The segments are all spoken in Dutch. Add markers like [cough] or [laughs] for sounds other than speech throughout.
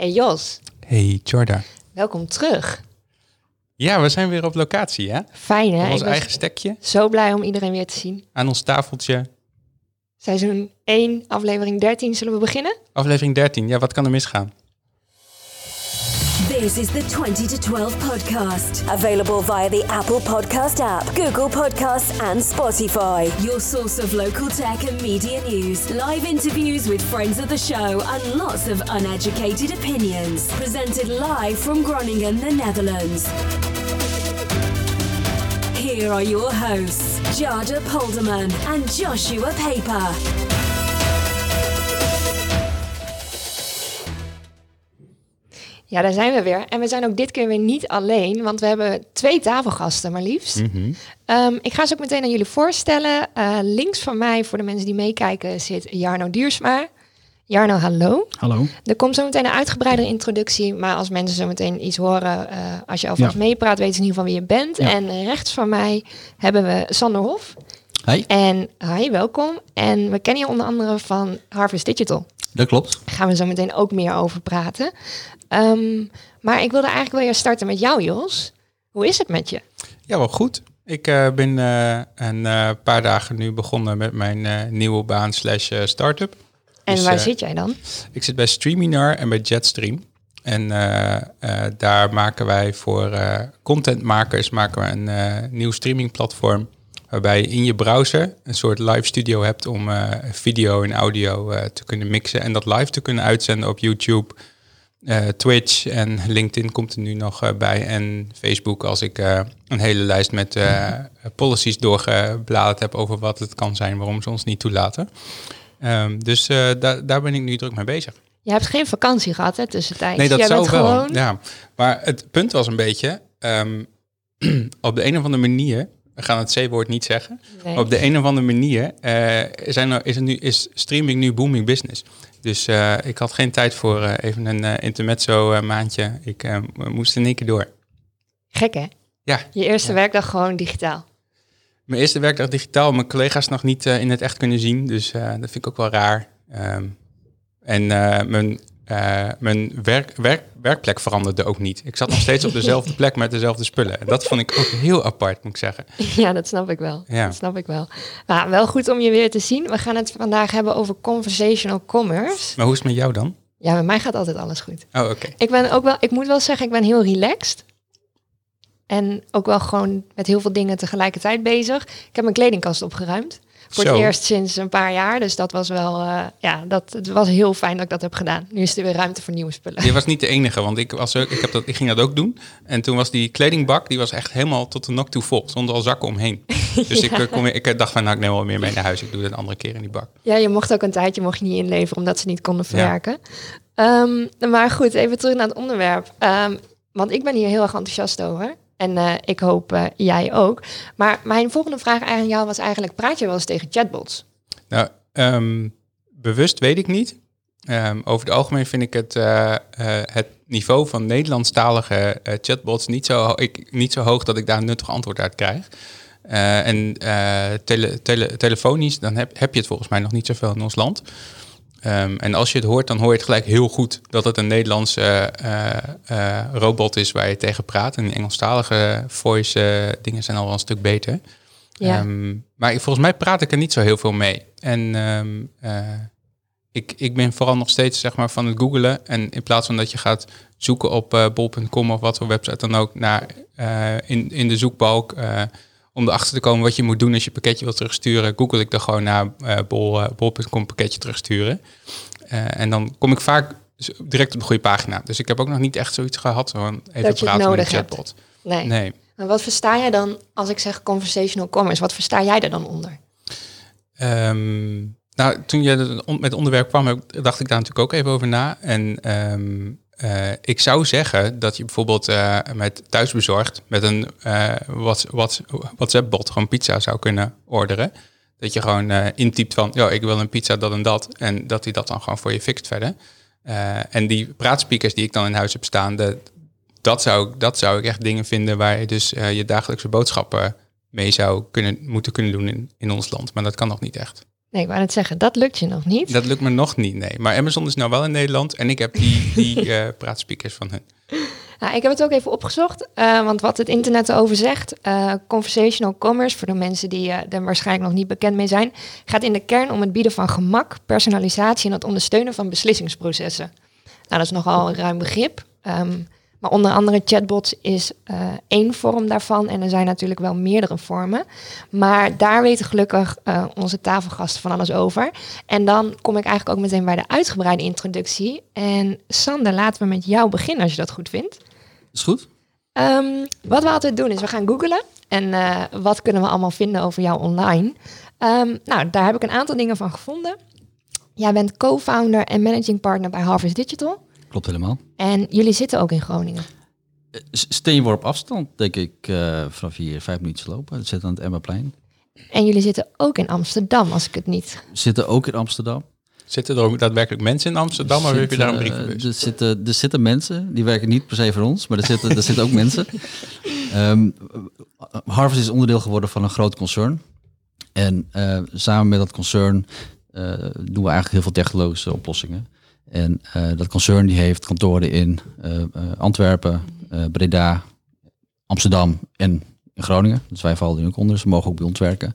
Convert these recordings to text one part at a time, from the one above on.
Hey Jos, Hey Jorda. welkom terug. Ja, we zijn weer op locatie, hè? Fijn hè? Op ons eigen stekje, zo blij om iedereen weer te zien. aan ons tafeltje. Seizoen 1, aflevering 13, zullen we beginnen? Aflevering 13. Ja, wat kan er misgaan? This is the 20 to 12 podcast. Available via the Apple Podcast app, Google Podcasts, and Spotify. Your source of local tech and media news, live interviews with friends of the show, and lots of uneducated opinions. Presented live from Groningen, the Netherlands. Here are your hosts, Jada Polderman and Joshua Paper. Ja, daar zijn we weer. En we zijn ook dit keer weer niet alleen, want we hebben twee tafelgasten maar liefst. Ehm, ik ga ze ook meteen aan jullie voorstellen. Eh, links van mij, voor de mensen die meekijken, zit Jarno Duursma. Jarno, hallo. Hallo. Er komt zo meteen een uitgebreidere introductie, maar als mensen zo meteen iets horen, eh, als je alvast Ja. meepraat, weten ze in ieder geval wie je bent. Ja. En rechts van mij hebben we Sander Hof. Hey, En hi, welkom. En we kennen je onder andere van Harvest Digital. dat klopt. Daar gaan we zo meteen ook meer over praten. Ehm, maar ik wilde eigenlijk wel eerst starten met jou, Jos. Hoe is het met je? Ja, wel goed. Ik eh, ben eh, een eh, paar dagen nu begonnen met mijn nieuwe baan slash startup. En Dus, waar zit jij dan? Ik zit bij Streaminar en bij Jetstream. En daar maken wij voor contentmakers maken we een nieuw streamingplatform. Waarbij je in je browser een soort live studio hebt om video en audio te kunnen mixen. En dat live te kunnen uitzenden op YouTube, eh, Twitch en LinkedIn komt er nu nog eh, bij. En Facebook als ik eh, een hele lijst met [laughs] policies doorgebladerd heb over wat het kan zijn, waarom ze ons niet toelaten. Ehm, dus da- daar ben ik nu druk mee bezig. Je hebt geen vakantie gehad, hè, tussentijds. Nee, dat jij zou bent wel. gewoon... Ja. Maar het punt was een beetje, ehm, [clears throat] op de een of andere manier, we gaan het C-woord niet zeggen, Nee. op de een of andere manier zijn er, is, er nu, is streaming nu booming business. Dus eh, ik had geen tijd voor eh, even een eh, intermezzo eh, maandje. Ik eh, moest in één keer door. Gek, hè? Ja, Je eerste werkdag gewoon digitaal. mijn eerste werkdag digitaal, mijn collega's nog niet eh, in het echt kunnen zien. Dus eh, dat vind ik ook wel raar. Ehm, en eh, mijn, eh, mijn werk, werk, werkplek veranderde ook niet. Ik zat nog steeds op dezelfde plek met dezelfde spullen. En dat vond ik ook heel apart, moet ik zeggen. Ja, dat snap ik wel. Ja. Dat snap ik wel. Maar wel goed om je weer te zien. We gaan het vandaag hebben over conversational commerce. Maar hoe is het met jou dan? Ja, bij mij gaat altijd alles goed. Oh, oké. Ik ben ook wel, ik moet wel zeggen, ik ben heel relaxed. En ook wel gewoon met heel veel dingen tegelijkertijd bezig. Ik heb mijn kledingkast opgeruimd. Voor Zo. het eerst sinds een paar jaar. Dus dat was wel, eh, ja, dat, het was heel fijn dat ik dat heb gedaan. Nu is er weer ruimte voor nieuwe spullen. Je was niet de enige, want ik, was ook, ik, heb dat, ik ging dat ook doen. En toen was die kledingbak, die was echt helemaal tot de nok toe vol. Zonder al zakken omheen. [laughs] Dus ik, eh, weer- ik dacht van, nou, ik neem wel meer mee naar huis. Ik doe het een andere keer in die bak. Ja, je mocht ook een tijdje mocht je niet inleveren omdat ze niet konden verwerken. Ehm, maar goed, even terug naar het onderwerp. Ehm, want ik ben hier heel erg enthousiast over. En eh, ik hoop eh, jij ook. Maar mijn volgende vraag aan jou was eigenlijk... praat je wel eens tegen chatbots? Nou, ehm, bewust weet ik niet. Ehm, over het algemeen vind ik het, eh, het niveau van Nederlandstalige chatbots niet zo, ik, niet zo hoog dat ik daar een nuttig antwoord uit krijg. En tele, tele, telefonisch, dan heb, heb je het volgens mij nog niet zoveel in ons land. Ehm, en als je het hoort, dan hoor je het gelijk heel goed dat het een Nederlandse eh, eh, robot is waar je tegen praat. En die Engelstalige voice eh, dingen zijn al wel een stuk beter. Ja. Ehm, maar ik, volgens mij praat ik er niet zo heel veel mee. En ehm, eh, ik, ik ben vooral nog steeds zeg maar, van het googelen. En in plaats van dat je gaat zoeken op bol.com of wat voor website dan ook, naar, in, in de zoekbalk, om erachter te komen wat je moet doen als je pakketje wilt terugsturen, google ik er gewoon naar eh, bol, eh, bol.com pakketje terugsturen. Eh, en dan kom ik vaak direct op de goede pagina. Dus ik heb ook nog niet echt zoiets gehad van even Dat praten met een hebt. chatbot. Nee. Nee. Maar wat versta jij dan als ik zeg conversational commerce? Wat versta jij er dan onder? Ehm, nou, toen je met het onderwerp kwam, dacht ik daar natuurlijk ook even over na. En ehm, eh, ik zou zeggen dat je bijvoorbeeld eh, met thuisbezorgd met een eh, Whats- Whats- WhatsApp-bot gewoon pizza zou kunnen orderen. Dat je gewoon intypt van, ja, ik wil een pizza dat en dat. En dat hij dat dan gewoon voor je fixt verder. En die praatspeakers die ik dan in huis heb staan, dat, zou, dat zou ik echt dingen vinden waar je dus je dagelijkse boodschappen mee zou kunnen, moeten kunnen doen in, in ons land. Maar dat kan nog niet echt. Nee, ik wou net zeggen, dat lukt je nog niet. Dat lukt me nog niet, nee. Maar Amazon is nou wel in Nederland en ik heb die, die [laughs] eh, praatspeakers van hun. Nou, ik heb het ook even opgezocht, uh, want wat het internet erover zegt, uh, conversational commerce, voor de mensen die er waarschijnlijk nog niet bekend mee zijn, gaat in de kern om het bieden van gemak, personalisatie en het ondersteunen van beslissingsprocessen. Nou, dat is nogal een ruim begrip. Um, maar onder andere chatbots is uh, één vorm daarvan. En er zijn natuurlijk wel meerdere vormen. Maar daar weten gelukkig uh, onze tafelgasten van alles over. En dan kom ik eigenlijk ook meteen bij de uitgebreide introductie. En Sander, laten we met jou beginnen als je dat goed vindt. Is goed. Um, wat we altijd doen is we gaan googlen. En uh, wat kunnen we allemaal vinden over jou online? Um, nou, daar heb ik een aantal dingen van gevonden. Jij bent co-founder en managing partner bij Harvest Digital. Klopt helemaal. En jullie zitten ook in Groningen? Steenworp afstand, denk ik, uh, vanaf hier vijf minuten lopen. We zitten aan het Emmaplein. En jullie zitten ook in Amsterdam, als ik het niet... Zitten ook in Amsterdam. Zitten er ook daadwerkelijk mensen in Amsterdam, of heb je daar een brief uh, er zitten, er zitten mensen, die werken niet per se voor ons, maar er zitten, er zitten ook mensen. Um, [laughs] Harvest is onderdeel geworden van een groot concern. En uh, samen met dat concern doen we eigenlijk heel veel technologische oplossingen. En uh, dat concern die heeft kantoren in uh, uh, Antwerpen, Breda, Amsterdam en in Groningen. Dus wij vallen er ook onder, ze mogen ook bij ons werken.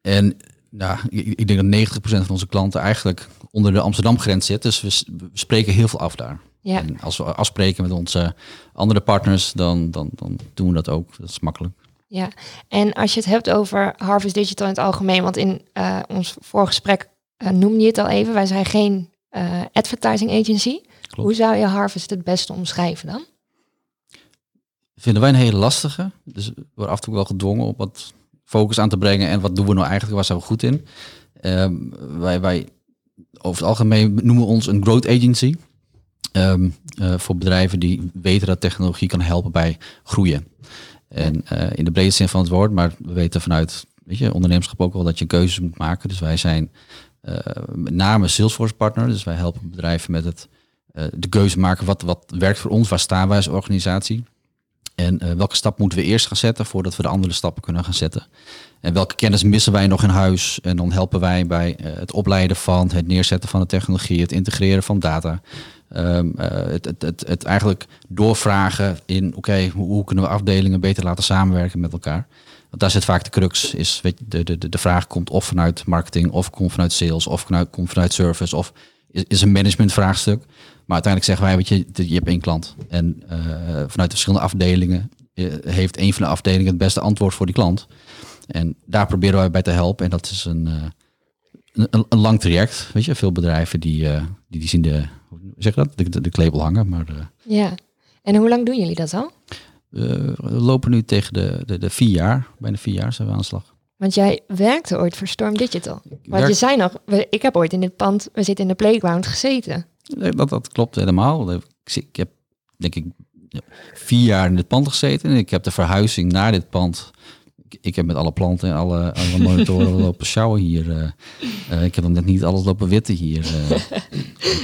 En nou, ik denk dat 90% van onze klanten eigenlijk onder de Amsterdam-grens zit. Dus we, spreken heel veel af daar. Ja. En als we afspreken met onze andere partners, dan, dan, dan doen we dat ook. Dat is makkelijk. Ja, en als je het hebt over Harvest Digital in het algemeen, want in ons voorgesprek noemde je het al even, wij zijn geen uh, advertising agency. Klopt. Hoe zou je Harvest het beste omschrijven dan? Vinden wij een hele lastige. Dus we worden af en toe wel gedwongen om wat focus aan te brengen. En wat doen we nou eigenlijk, waar zijn we goed in? Uh, wij, wij over het algemeen noemen we ons een growth agency. Um, uh, voor bedrijven die weten dat technologie kan helpen bij groeien. En uh, in de brede zin van het woord, maar we weten vanuit weet je, ondernemerschap ook wel dat je keuzes moet maken. Dus wij zijn met name Salesforce partner. Dus wij helpen bedrijven met het uh, de keuze maken wat, wat werkt voor ons, waar staan wij als organisatie. En uh, welke stap moeten we eerst gaan zetten voordat we de andere stappen kunnen gaan zetten. En welke kennis missen wij nog in huis? En dan helpen wij bij het opleiden van, het neerzetten van de technologie, het integreren van data. Um, het, het, het, eigenlijk doorvragen in, oké, hoe kunnen we afdelingen beter laten samenwerken met elkaar. Want daar zit vaak de crux. Is, weet je, de, de, de vraag komt of vanuit marketing, of komt vanuit sales, of vanuit, komt vanuit service, of is, is een management vraagstuk. Maar uiteindelijk zeggen wij, weet je, je hebt één klant. En uh, vanuit de verschillende afdelingen uh, heeft een van de afdelingen het beste antwoord voor die klant. En daar proberen wij bij te helpen. En dat is een, uh, een, een, lang traject. Weet je, veel bedrijven die, die, die zien de, hoe zeg dat, de, de, hangen. Maar, ja, en hoe lang doen jullie dat al? We lopen nu tegen de, de, de vier jaar, bijna vier jaar zijn we aan de slag. Want jij werkte ooit voor Storm Digital. Want je zei nog, ik heb ooit in dit pand, we zitten in de playground gezeten. Nee, dat, dat klopt helemaal. Ik, heb denk ik vier jaar in dit pand gezeten. En ik heb de verhuizing naar dit pand. Ik, ik heb met alle planten en alle, alle monitoren [laughs] lopen sjouwen hier. Uh, uh, ik heb dan net niet alles lopen witten hier. Uh,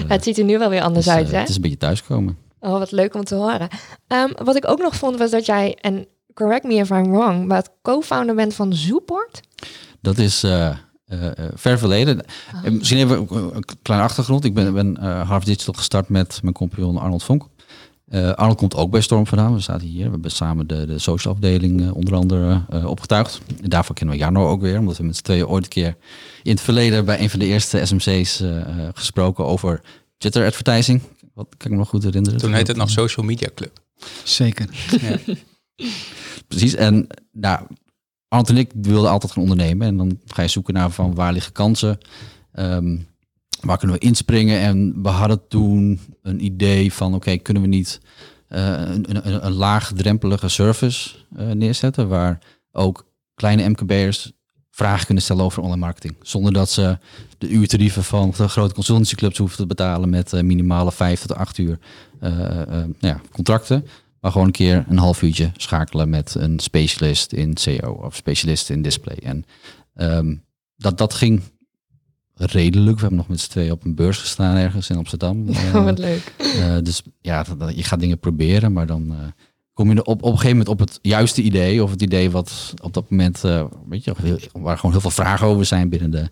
[laughs] het ziet er nu wel weer anders dus, uit, hè? Het is een beetje thuiskomen. Oh, wat leuk om te horen. Um, wat ik ook nog vond was dat jij, en correct me if I'm wrong, maar co-founder bent van Zooport. Dat is uh, uh, ver verleden. Oh. Misschien even een kleine achtergrond. Ik ben, ben uh, Harvard Digital gestart met mijn compagnon Arnold Vonk. Arnold komt ook bij Storm vandaan. We zaten hier. We hebben samen de, de social afdeling onder andere opgetuigd. En daarvoor kennen we Jarno ook weer. Omdat we met z'n tweeën ooit een keer in het verleden bij een van de eerste SMC's gesproken over Twitter advertising. Wat kan ik me nog goed herinneren? Toen heette het nog Social Media Club. Zeker. Ja. [laughs] Precies. En nou, Ant en ik wilden altijd gaan ondernemen. En dan ga je zoeken naar van waar liggen kansen. Um, waar kunnen we inspringen? En we hadden toen een idee van oké, okay, kunnen we niet uh, een, een, een laagdrempelige service uh, neerzetten. Waar ook kleine MKB'ers vragen kunnen stellen over online marketing. Zonder dat ze de uurtarieven van de grote consultancyclubs hoeven te betalen met uh, minimale vijf tot acht uur uh, uh, nou ja, contracten. Maar gewoon een keer een half uurtje schakelen met een specialist in SEO of specialist in display. En um, dat, dat ging redelijk. We hebben nog met z'n tweeën op een beurs gestaan ergens in Amsterdam. [laughs] Wat leuk. dus ja, dat, dat, je gaat dingen proberen, maar dan kom je op, op een gegeven moment op het juiste idee. Of het idee wat op dat moment, weet je, waar gewoon heel veel vragen over zijn binnen de, eh,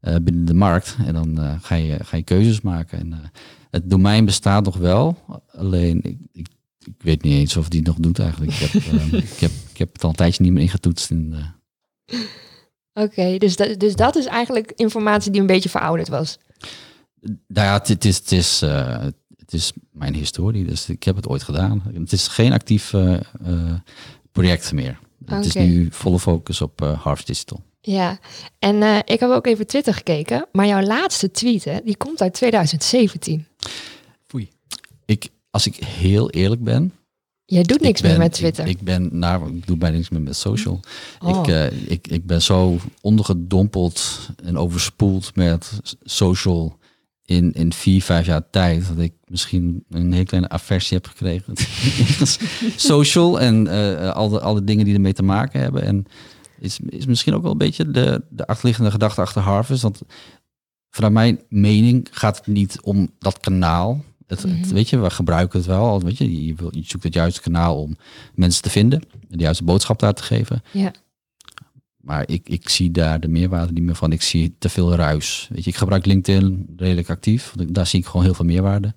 binnen de markt. En dan eh, ga, je, ga je keuzes maken. En, eh, het domein bestaat nog wel, alleen ik, ik, ik weet niet eens of die het nog doet eigenlijk. Ik heb, [laughs] ehm, ik heb, ik heb het al een tijdje niet meer ingetoetst. Eh, Oké, dus, dat, dus dat is eigenlijk informatie die een beetje verouderd was. nou ja, het, het is, het, is, eh, het is mijn historie, dus ik heb het ooit gedaan. Het is geen actief eh, eh, project meer. Het is nu volle focus op eh, Harvest Digital. Ja, en eh, ik heb ook even Twitter gekeken, maar jouw laatste tweet, hè, die komt uit 2017. Foei. Ik, als ik heel eerlijk ben, Jij doet niks ben, meer met Twitter. Ik, ik ben, nou, ik doe bijna niks meer met social. Oh. Ik, eh, ik, ik ben zo ondergedompeld en overspoeld met social in, in vier, vijf jaar tijd. Dat ik misschien een hele kleine aversie heb gekregen. [laughs] social en al, de, al de dingen die ermee te maken hebben. En is, is misschien ook wel een beetje de, de achterliggende gedachte achter Harvest. Want vanuit mijn mening gaat het niet om dat kanaal. Het, het- Mhm. weet je, we gebruiken het wel. al, Weet je, je, wil, je zoekt het juiste kanaal om mensen te vinden. En de juiste boodschap daar te geven. Ja. Maar ik, ik zie daar de meerwaarde niet meer van. Ik zie te veel ruis. Weet je, ik gebruik LinkedIn redelijk actief. Want daar zie ik gewoon heel veel meerwaarde.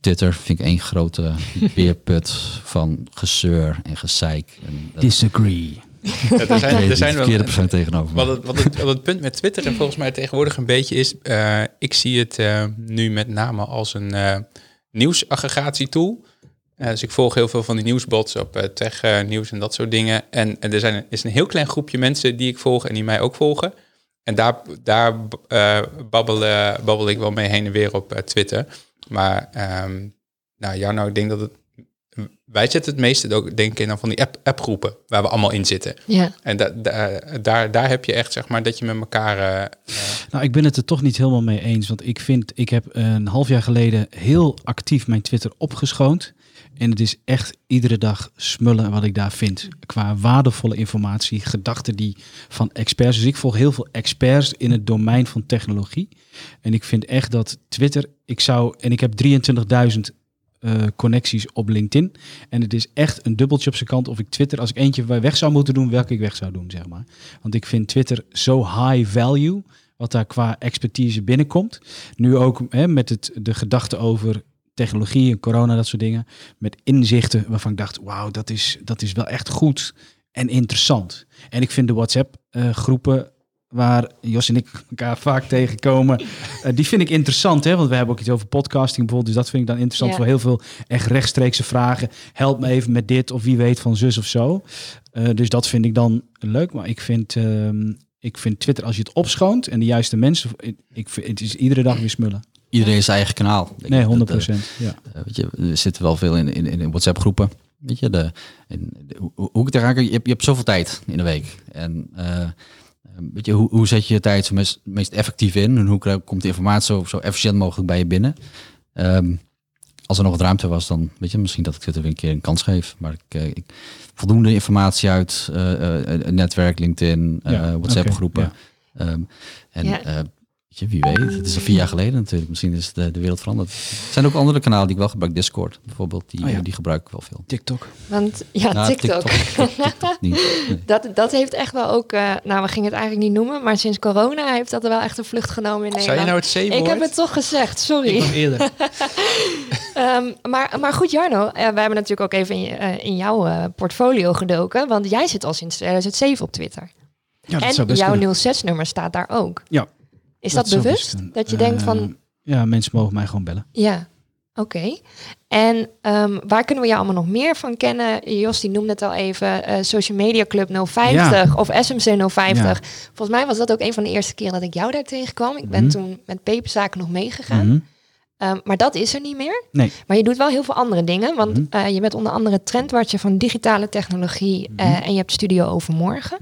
Twitter vind ik één grote [laughs] beerput van gezeur en gezeik. En dat Disagree. Ja, er zijn, nee, er zijn verkeerde persoon tegenover. Wat het, wat, het, wat het punt met Twitter en volgens mij tegenwoordig een beetje is, eh, ik zie het eh, nu met name als een eh nieuwsaggregatietool. Dus ik volg heel veel van die nieuwsbots op eh, tech eh, nieuws en dat soort dingen. En, en er zijn, is een heel klein groepje mensen die ik volg en die mij ook volgen. En daar, daar babbel, babbel ik wel mee heen en weer op Twitter. Maar nou, ja, nou, ik denk dat het... Wij zetten het meeste ook, denk ik, in dan van die app, appgroepen waar we allemaal in zitten. Ja, En da, da- daar, daar heb je echt, zeg maar, dat je met elkaar... eh, eh, Nou, ik ben het er toch niet helemaal mee eens. Want ik vind, ik heb een half jaar geleden heel actief mijn Twitter opgeschoond. En het is echt iedere dag smullen wat ik daar vind. Qua waardevolle informatie, gedachten die van experts. Dus ik volg heel veel experts in het domein van technologie. En ik vind echt dat Twitter, ik zou, en ik heb 23.000 eh, connecties op LinkedIn. En het is echt een dubbeltje op zijn kant of ik Twitter, als ik eentje weg zou moeten doen, welke ik weg zou doen, zeg maar. Want ik vind Twitter zo high value, wat daar qua expertise binnenkomt. Nu ook hè, met het, de gedachte over technologie en corona, dat soort dingen. Met inzichten waarvan ik dacht, wauw, dat is, dat is wel echt goed en interessant. En ik vind de WhatsApp-groepen waar Jos en ik elkaar vaak tegenkomen, [laughs] eh, die vind ik interessant. Hè? Want we hebben ook iets over podcasting bijvoorbeeld. Dus dat vind ik dan interessant Ja. voor heel veel echt rechtstreekse vragen. Help me even met dit of wie weet van zus of zo. Eh, dus dat vind ik dan leuk. Maar ik vind, ehm, ik vind Twitter, als je het opschoont en de juiste mensen... Ik, vind, het is iedere dag weer smullen. Iedereen zijn eigen kanaal. Nee, ik. 100 Dat, eh, Ja. Eh, weet je, er zitten wel veel in, in, in WhatsApp groepen. Weet je, de, hoe, hoe ik het eraan kijk, je hebt, je hebt zoveel tijd in de week. En eh, weet je, hoe, hoe zet je je tijd zo meest, meest effectief in? En hoe komt de informatie zo, zo efficiënt mogelijk bij je binnen? Ehm, als er nog wat ruimte was, dan weet je, misschien dat ik het er weer een keer een kans geef. Maar ik, eh, ik voldoende informatie uit eh, eh, een netwerk, LinkedIn, eh, Ja, WhatsApp oké, groepen. ja. Ehm, en Ja. Je, wie weet, het is al vier jaar geleden natuurlijk. Misschien is de, de wereld veranderd. Er zijn ook andere kanalen die ik wel gebruik. Discord bijvoorbeeld, die, Oh ja. die gebruik ik wel veel. TikTok. want ja, Nou, TikTok. TikTok, [laughs] TikTok niet. Nee. Dat, dat heeft echt wel ook, eh, nou we gingen het eigenlijk niet noemen, maar sinds corona heeft dat er wel echt een vlucht genomen in Zou Nederland. je nou het C-woord? ik heb het toch gezegd, sorry. Ik eerder. [laughs] Ehm, maar, maar goed, Jarno, eh, we hebben natuurlijk ook even in, je- eh, in jouw eh, portfolio gedoken, want jij zit al sinds 2007 op Twitter. Ja, dat en zou best jouw kunnen. 06-nummer staat daar ook. Ja. Is dat, bewust? Dat je denkt van, Eh, Ja, mensen mogen mij gewoon bellen. ja, oké. En ehm, waar kunnen we jou allemaal nog meer van kennen? Jos, die noemde het al even, eh, Social Media Club 050 of SMC 050. Volgens mij was dat ook een van de eerste keren dat ik jou daar tegenkwam. Ik ben Mhm. toen met peperzaken nog meegegaan. Mhm. Ehm, maar dat is er niet meer. Nee. Maar je doet wel heel veel andere dingen. Want Mhm. eh, je bent onder andere trendwatcher van digitale technologie. en je hebt Studio Overmorgen.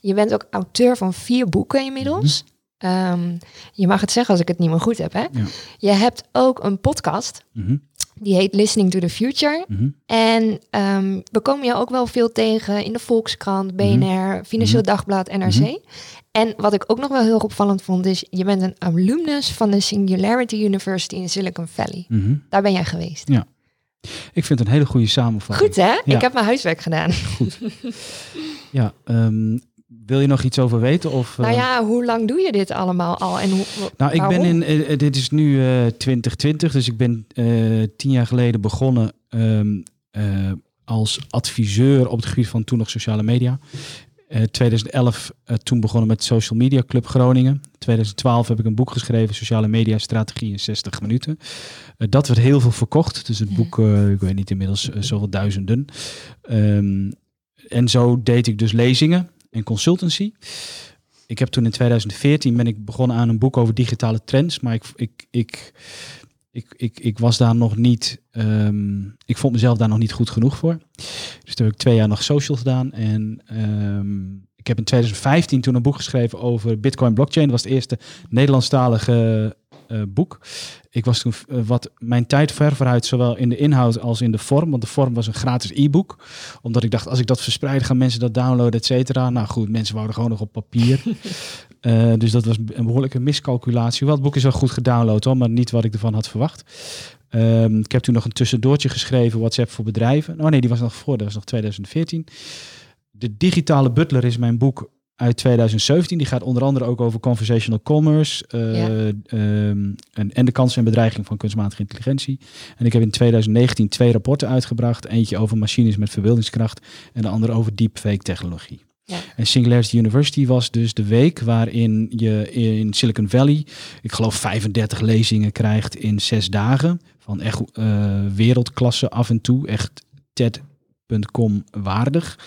Je bent ook auteur van vier boeken inmiddels. Ehm, je mag het zeggen als ik het niet meer goed heb. Hè? Ja. Je hebt ook een podcast. Mhm. Die heet Listening to the Future. Mhm. En ehm, we komen je ook wel veel tegen in de Volkskrant, BNR, Financieel Dagblad, NRC. Mhm. En wat ik ook nog wel heel opvallend vond, is je bent een alumnus van de Singularity University in Silicon Valley. Mhm. Daar ben jij geweest. Ik vind het een hele goede samenvatting. Goed hè? Ja. Ik heb mijn huiswerk gedaan. Ja, ehm, wil je nog iets over weten? Of, Nou eh, ja, hoe lang doe je dit allemaal al? En hoe, Nou, ik ben in, eh, eh, dit is nu eh 2020, dus ik ben tien jaar geleden begonnen ehm, eh, als adviseur op het gebied van toen nog sociale media. Eh 2011 eh, toen begonnen met Social Media Club Groningen. 2012 heb ik een boek geschreven, Sociale Media Strategie in 60 minuten. Dat werd heel veel verkocht, dus het boek, eh, ik weet niet inmiddels, zoveel duizenden. Ehm, en zo deed ik dus lezingen en consultancy. Ik heb toen in 2014 ben ik begonnen aan een boek over digitale trends, maar ik, ik, ik, ik, ik, ik was daar nog niet, ehm, ik vond mezelf daar nog niet goed genoeg voor. Dus toen heb ik twee jaar nog social gedaan en ehm, ik heb in 2015 toen een boek geschreven over Bitcoin blockchain. Dat was het eerste Nederlandstalige eh, boek. Ik was toen eh, wat mijn tijd ver vooruit, zowel in de inhoud als in de vorm. Want de vorm was een gratis e-book. Omdat ik dacht, als ik dat verspreid, gaan mensen dat downloaden, et cetera. Nou goed, mensen wouden gewoon nog op papier. [laughs] Eh, dus dat was een behoorlijke miscalculatie. Wel, het boek is wel goed gedownload, hoor, maar niet wat ik ervan had verwacht. Ehm, ik heb toen nog een tussendoortje geschreven, WhatsApp voor bedrijven. Oh nee, die was nog voor, dat was nog 2014. De digitale butler is mijn boek uit 2017. Die gaat onder andere ook over conversational commerce eh, Ja. ehm, en, en de kansen en bedreiging van kunstmatige intelligentie. En ik heb in 2019 twee rapporten uitgebracht. Eentje over machines met verbeeldingskracht en de andere over deepfake technologie. Ja. En Singularity University was dus de week waarin je in Silicon Valley, ik geloof 35 lezingen krijgt in zes dagen. Van echt eh, wereldklasse af en toe, echt TED.com waardig.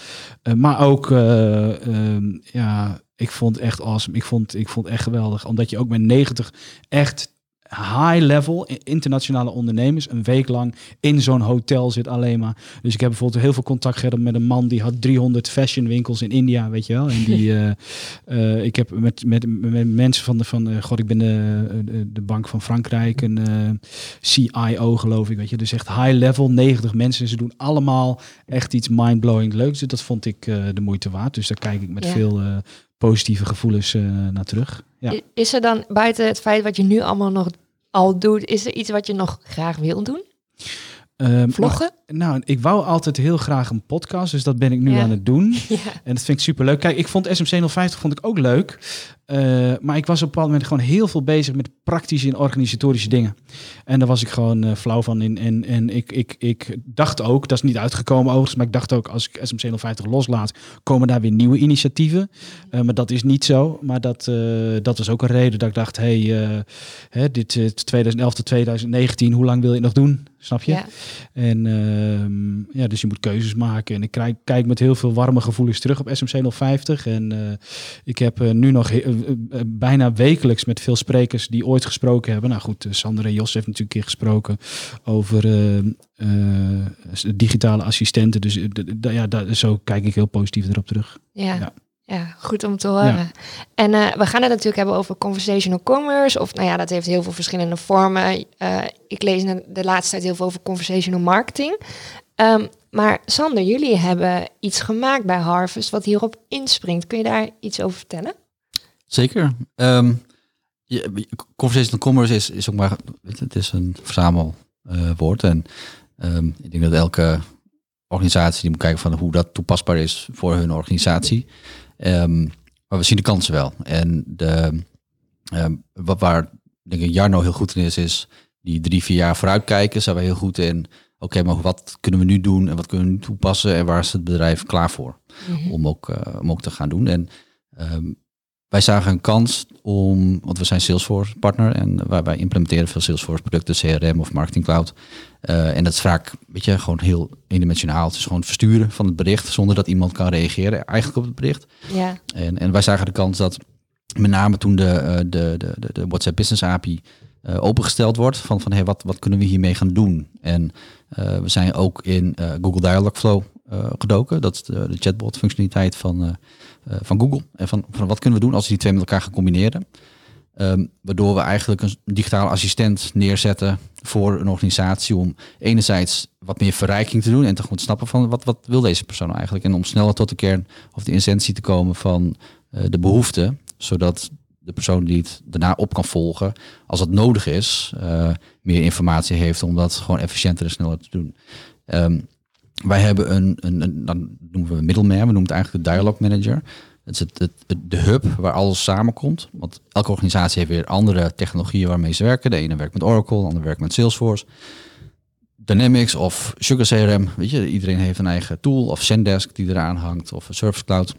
Eh, maar ook, eh, ehm, ja, ik vond het echt awesome. Ik vond, ik vond het echt geweldig. Omdat je ook met 90 echt high-level internationale ondernemers een week lang in zo'n hotel zit alleen maar. Dus ik heb bijvoorbeeld heel veel contact gehad met een man die had 300 fashion winkels in India, weet je wel. En die, [laughs] eh, eh, ik heb met, met, met mensen van de, van, eh, god, ik ben de, de, de Bank van Frankrijk, een CIO geloof ik, weet je. Dus echt high-level, 90 mensen. Ze doen allemaal echt iets mind-blowing leuks. Dus dat vond ik de moeite waard. Dus daar kijk ik met Ja. veel positieve gevoelens eh, naar terug. Ja. Is er dan buiten het feit wat je nu allemaal nog al doet, is er iets wat je nog graag wil doen? Ehm, Vloggen? Nou, nou, ik wou altijd heel graag een podcast, dus dat ben ik nu Ja. aan het doen. [laughs] Ja. En dat vind ik super leuk. Kijk, ik vond SMC 050 vond ik ook leuk. Eh, maar ik was op een bepaald moment gewoon heel veel bezig met praktische en organisatorische dingen. En daar was ik gewoon eh, flauw van in. En, en ik, ik, ik dacht ook, dat is niet uitgekomen overigens, maar ik dacht ook als ik SMC 050 loslaat, komen daar weer nieuwe initiatieven. Eh, maar dat is niet zo. Maar dat, dat was ook een reden dat ik dacht, hey, hè, dit eh, 2011 tot 2019, hoe lang wil je nog doen? Snap je? Ja. En ehm, ja, dus je moet keuzes maken. En ik kijk, kijk met heel veel warme gevoelens terug op SMC 050. En ik heb nu nog he- eh, bijna wekelijks met veel sprekers die ooit gesproken hebben. Nou goed, eh, Sander en Jos heeft natuurlijk een keer gesproken over eh, eh, digitale assistenten. Dus eh, ja, zo kijk ik heel positief erop terug. Ja. Ja. Ja. goed om te horen. En eh, we gaan het natuurlijk hebben over conversational commerce. Of nou ja, dat heeft heel veel verschillende vormen. Eh, ik lees de laatste tijd heel veel over conversational marketing. Ehm, maar Sander, jullie hebben iets gemaakt bij Harvest wat hierop inspringt. Kun je daar iets over vertellen? Zeker. Ehm je, conversational commerce is, is ook maar, het is een verzamelwoord. en ehm, ik denk dat elke organisatie die moet kijken van hoe dat toepasbaar is voor hun organisatie. Ehm, maar we zien de kansen wel. En de, wat waar denk ik Jarno heel goed in is, is die drie, vier jaar vooruitkijken. Zijn we heel goed in, oké, maar wat kunnen we nu doen en wat kunnen we nu toepassen en waar is het bedrijf klaar voor? om, ook, eh, om ook te gaan doen. En wij zagen een kans om, want we zijn Salesforce partner en wij, wij implementeren veel Salesforce producten, CRM of Marketing Cloud. Eh, en dat is vaak, weet je, gewoon heel eendimensionaal. Het is gewoon het versturen van het bericht zonder dat iemand kan reageren eigenlijk op het bericht. Ja, En, en wij zagen de kans dat met name toen de, eh, de, de, de, WhatsApp Business API eh, opengesteld wordt van, van hey, wat, wat kunnen we hiermee gaan doen? En we zijn ook in eh, Google Dialogflow gedoken. Dat is de, de chatbot functionaliteit van, van Google. En van, van wat kunnen we doen als we die twee met elkaar gaan combineren? Ehm, waardoor we eigenlijk een digitale assistent neerzetten voor een organisatie om enerzijds wat meer verrijking te doen en te goed snappen van wat, wat wil deze persoon nou eigenlijk. En om sneller tot de kern of de essentie te komen van eh, de behoefte, zodat de persoon die het daarna op kan volgen, als het nodig is, eh, meer informatie heeft om dat gewoon efficiënter en sneller te doen. Ehm, wij hebben een, een, dan noemen we middleman, we noemen het eigenlijk de dialogue manager. Het is het, het- de hub waar alles samenkomt. Want elke organisatie heeft weer andere technologieën waarmee ze werken. De ene werkt met Oracle, de andere werkt met Salesforce. Dynamics of Sugar CRM. Weet je, iedereen heeft een eigen tool of Zendesk die eraan hangt of Service Cloud.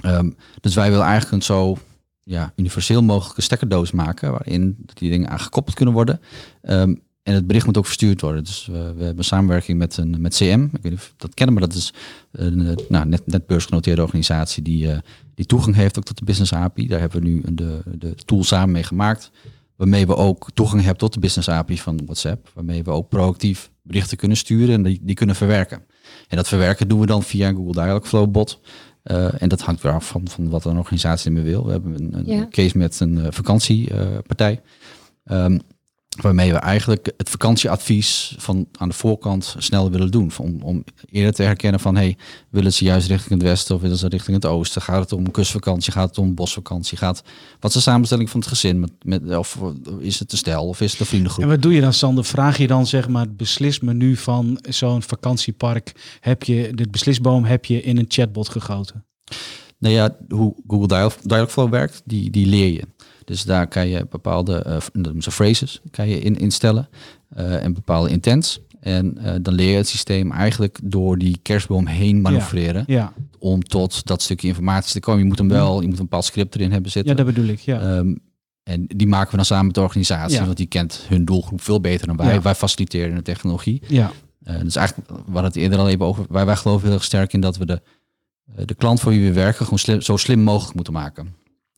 Ehm, dus wij willen eigenlijk een zo ja, universeel mogelijke stekkerdoos maken waarin die dingen aan gekoppeld kunnen worden. Ehm, en het bericht moet ook verstuurd worden. Dus we, we hebben samenwerking met, een, met CM. Ik weet niet of dat kennen, maar dat is een eh, nou, net, net beursgenoteerde organisatie die, eh, die toegang heeft ook tot de Business API. Daar hebben we nu de, de tool samen mee gemaakt. Waarmee we ook toegang hebben tot de Business API van WhatsApp. Waarmee we ook proactief berichten kunnen sturen en die, die kunnen verwerken. En dat verwerken doen we dan via een Google Dialogflow bot. Eh, en dat hangt weer af van, van wat een organisatie ermee wil. We hebben een, een Ja. case met een vakantiepartij. Ehm, waarmee we eigenlijk het vakantieadvies van aan de voorkant sneller willen doen. Om, om eerder te herkennen van, hey, willen ze juist richting het westen of willen ze richting het oosten? Gaat het om kustvakantie? Gaat het om bosvakantie? Gaat, wat is de samenstelling van het gezin? Met, met, of is het de stijl of is het de vriendengroep? En wat doe je dan, Sander? Vraag je dan zeg maar het beslismenu van zo'n vakantiepark? Heb je de beslisboom heb je in een chatbot gegoten? Nou ja, hoe Google Dialog, Dialogflow werkt, die, die leer je. Dus daar kan je bepaalde dat noemen ze phrases kan je in instellen eh, en bepaalde intents. En eh, dan leer je het systeem eigenlijk door die kerstboom heen manoeuvreren Ja, om tot dat stukje informatie te komen. Je moet hem wel, je moet een bepaald script erin hebben ja zitten. dat bedoel ik. Ja. Ehm, en die maken we dan samen met de organisatie, Ja. want die kent hun doelgroep veel beter dan wij. Ja. Wij faciliteren de technologie. ja. Eh, dus eigenlijk, we hadden het eerder al even over, wij, wij geloven heel erg sterk in dat we de, de klant voor wie we werken gewoon slim, zo slim mogelijk moeten maken.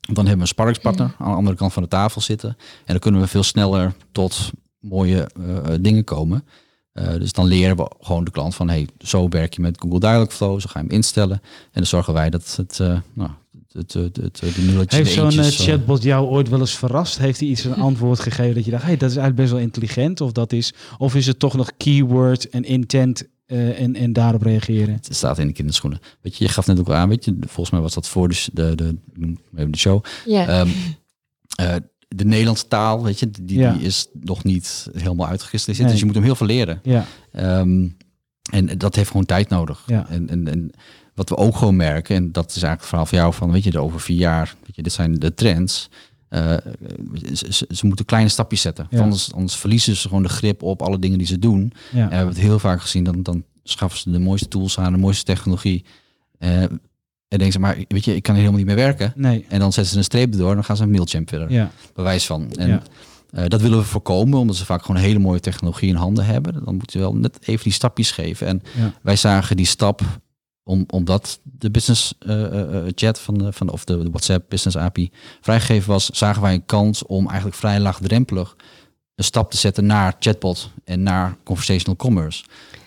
Dan hebben we een sparringspartner aan de andere kant van de tafel zitten. En dan kunnen we veel sneller tot mooie eh, dingen komen. Eh, dus dan leren we gewoon de klant van, hey, zo werk je met Google Dialogflow, zo ga je hem instellen. En dan zorgen wij dat het, eh nou, het, het, het, het, de nulletjes, Heeft zo'n eh, eh, chatbot jou ooit wel eens verrast? Heeft hij iets een antwoord gegeven dat je dacht, hey, dat is eigenlijk best wel intelligent? Of, dat is, of is het toch nog keyword en intent eh, en, en daarop reageren? Het staat in de kinderschoenen. Weet je, je gaf net ook al aan, weet je, volgens mij was dat voor de, de, de, de show. Ja. Ehm, eh, de Nederlandse taal, weet je, die, Ja. die is nog niet helemaal uitgekristalliseerd. Nee. Dus je moet hem heel veel leren. Ja, Ehm, en dat heeft gewoon tijd nodig. Ja. En, en, en wat we ook gewoon merken, en dat is eigenlijk het verhaal van jou, van weet je, de over vier jaar, weet je, dit zijn de trends. Eh, ze, moeten kleine stapjes zetten. Ja. Anders, anders verliezen ze gewoon de grip op alle dingen die ze doen. ja. En we hebben het heel vaak gezien, dan, dan schaffen ze de mooiste tools aan, de mooiste technologie. Eh, en denken ze, maar weet je, ik kan hier helemaal niet meer werken. Nee, En dan zetten ze een streep erdoor en dan gaan ze een Mailchimp verder. ja. Bewijs van. En Ja. eh, dat willen we voorkomen, omdat ze vaak gewoon hele mooie technologie in handen hebben. Dan moeten we wel net even die stapjes geven. En wij zagen die stap, om, omdat de business eh, eh, eh, chat van de, van of de, WhatsApp Business API vrijgegeven was, zagen wij een kans om eigenlijk vrij laagdrempelig een stap te zetten naar chatbot en naar conversational commerce.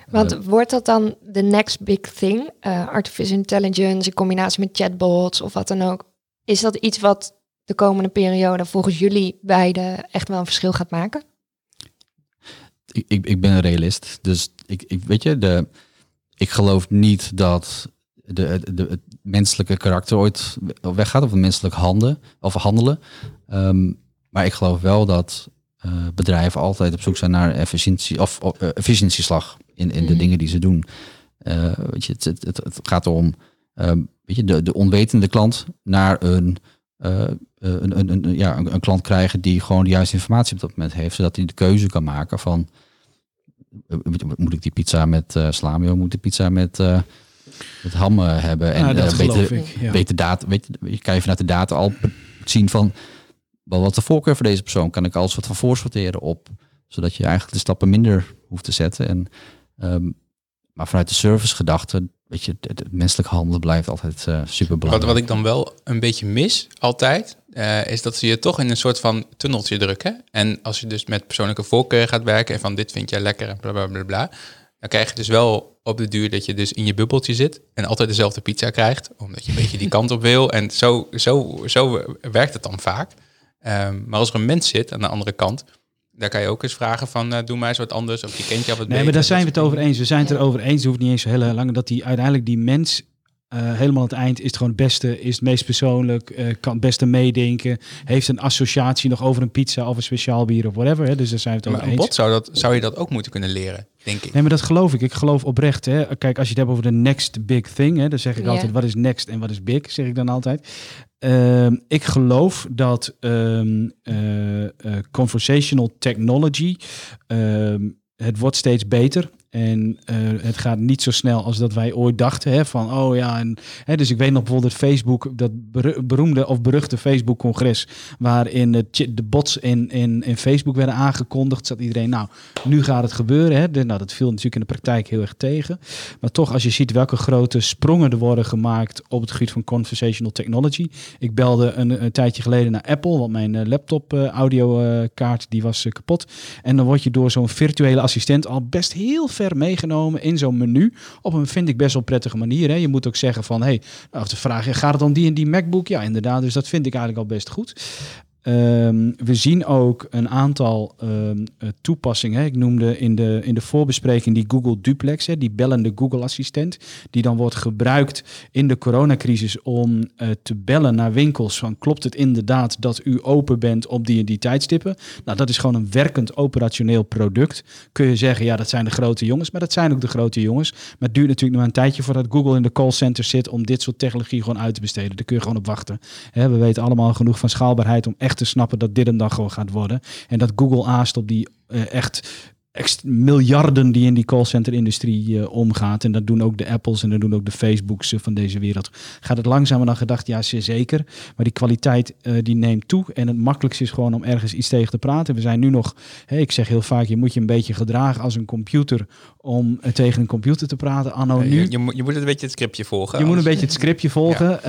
Want wordt dat dan de next big thing? Artificial intelligence in combinatie met chatbots of wat dan ook. Is dat iets wat de komende periode volgens jullie beiden echt wel een verschil gaat maken? ik, ik, ik ben een realist. Dus ik, ik weet je, de, ik geloof niet dat de, de, het menselijke karakter ooit weggaat of het menselijk handen of handelen. Ehm, maar ik geloof wel dat eh, bedrijven altijd op zoek zijn naar efficiëntie of, eh, efficiëntieslag in, in de Mhm. dingen die ze doen. Eh, weet je, het, het, het, het gaat om ehm, weet je, de, de onwetende klant naar een, een, een, een, ja, een, een klant krijgen die gewoon de juiste informatie op dat moment heeft, zodat hij de keuze kan maken van moet ik die pizza met eh salami of moet ik de pizza met, eh, met ham eh, hebben? En Nou, dat eh, beter, ik. Ja. beter data, weet, je kan je vanuit de data al zien van wel wat de voorkeur voor deze persoon. Kan ik alles wat van voorsorteren op, zodat je eigenlijk de stappen minder hoeft te zetten. En, ehm, maar vanuit de servicegedachte, weet je, het, menselijk handelen blijft altijd eh super Wat, belangrijk. wat ik dan wel een beetje mis, altijd, eh, is dat ze je toch in een soort van tunneltje drukken. En als je dus met persoonlijke voorkeur gaat werken en van dit vind jij lekker en bla bla bla bla, dan krijg je dus wel op de duur dat je dus in je bubbeltje zit en altijd dezelfde pizza krijgt, omdat je een beetje die kant op wil. En zo, zo, zo werkt het dan vaak. Ehm, maar als er een mens zit aan de andere kant, daar kan je ook eens vragen van eh, doe maar eens wat anders of je kent jou wat Nee, beter. maar daar zijn we het over eens. We zijn het erover eens, het hoeft niet eens zo heel lang, dat die uiteindelijk die mens eh, helemaal aan het eind is het gewoon het beste, is het meest persoonlijk, eh, kan het beste meedenken, heeft een associatie nog over een pizza of een speciaal bier of whatever. Hè? Dus daar zijn we het Maar over een bot zou, dat, zou je dat ook moeten kunnen leren, denk ik. Nee, maar dat geloof ik. Ik geloof oprecht. Hè. Kijk, als je het hebt over de next big thing, hè, dan zeg ik altijd: wat is next en wat is big? Zeg ik dan altijd. Ehm, ik geloof dat ehm, eh, eh, conversational technology. ehm, het wordt steeds beter. En eh, het gaat niet zo snel als dat wij ooit dachten. Hè, van, oh ja, en, hè, dus ik weet nog bijvoorbeeld het Facebook, dat beroemde of beruchte Facebook-congres, waarin de, bots in, in, in Facebook werden aangekondigd, zat iedereen, nou, nu gaat het gebeuren. Hè. Nou, dat viel natuurlijk in de praktijk heel erg tegen. Maar toch, als je ziet welke grote sprongen er worden gemaakt op het gebied van conversational technology. Ik belde een, tijdje geleden naar Apple, want mijn eh, laptop eh, audiokaart die was kapot. En dan word je door zo'n virtuele assistent al best heel ver meegenomen in zo'n menu. Op een, vind ik best wel prettige manier. Hè. Je moet ook zeggen van, hey, nou, of de vraag, gaat het om die en die MacBook? Ja, inderdaad. Dus dat vind ik eigenlijk al best goed. Ehm, we zien ook een aantal ehm, eh, toepassingen. Ik noemde in de, in de voorbespreking die Google Duplex, hè, die bellende Google-assistent, die dan wordt gebruikt in de coronacrisis om eh, te bellen naar winkels van klopt het inderdaad dat u open bent op die en die tijdstippen? Nou, dat is gewoon een werkend operationeel product. Kun je zeggen, ja, dat zijn de grote jongens, maar dat zijn ook de grote jongens. Maar het duurt natuurlijk nog een tijdje voordat Google in de callcenter zit om dit soort technologie gewoon uit te besteden. Daar kun je gewoon op wachten. We weten allemaal genoeg van schaalbaarheid om echt te snappen dat dit een dag gewoon gaat worden. En dat Google aast op die eh, echt miljarden die in die callcenter-industrie eh, omgaat. En dat doen ook de Apples en dat doen ook de Facebooks eh, van deze wereld. Gaat het langzamer dan gedacht? Ja, zeer zeker. Maar die kwaliteit eh, die neemt toe. En het makkelijkste is gewoon om ergens iets tegen te praten. We zijn nu nog, ik zeg heel vaak, je moet je een beetje gedragen als een computer om tegen een computer te praten. Anno nu. Je, je, moet, je moet een beetje het scriptje volgen. Je moet een beetje het scriptje volgen.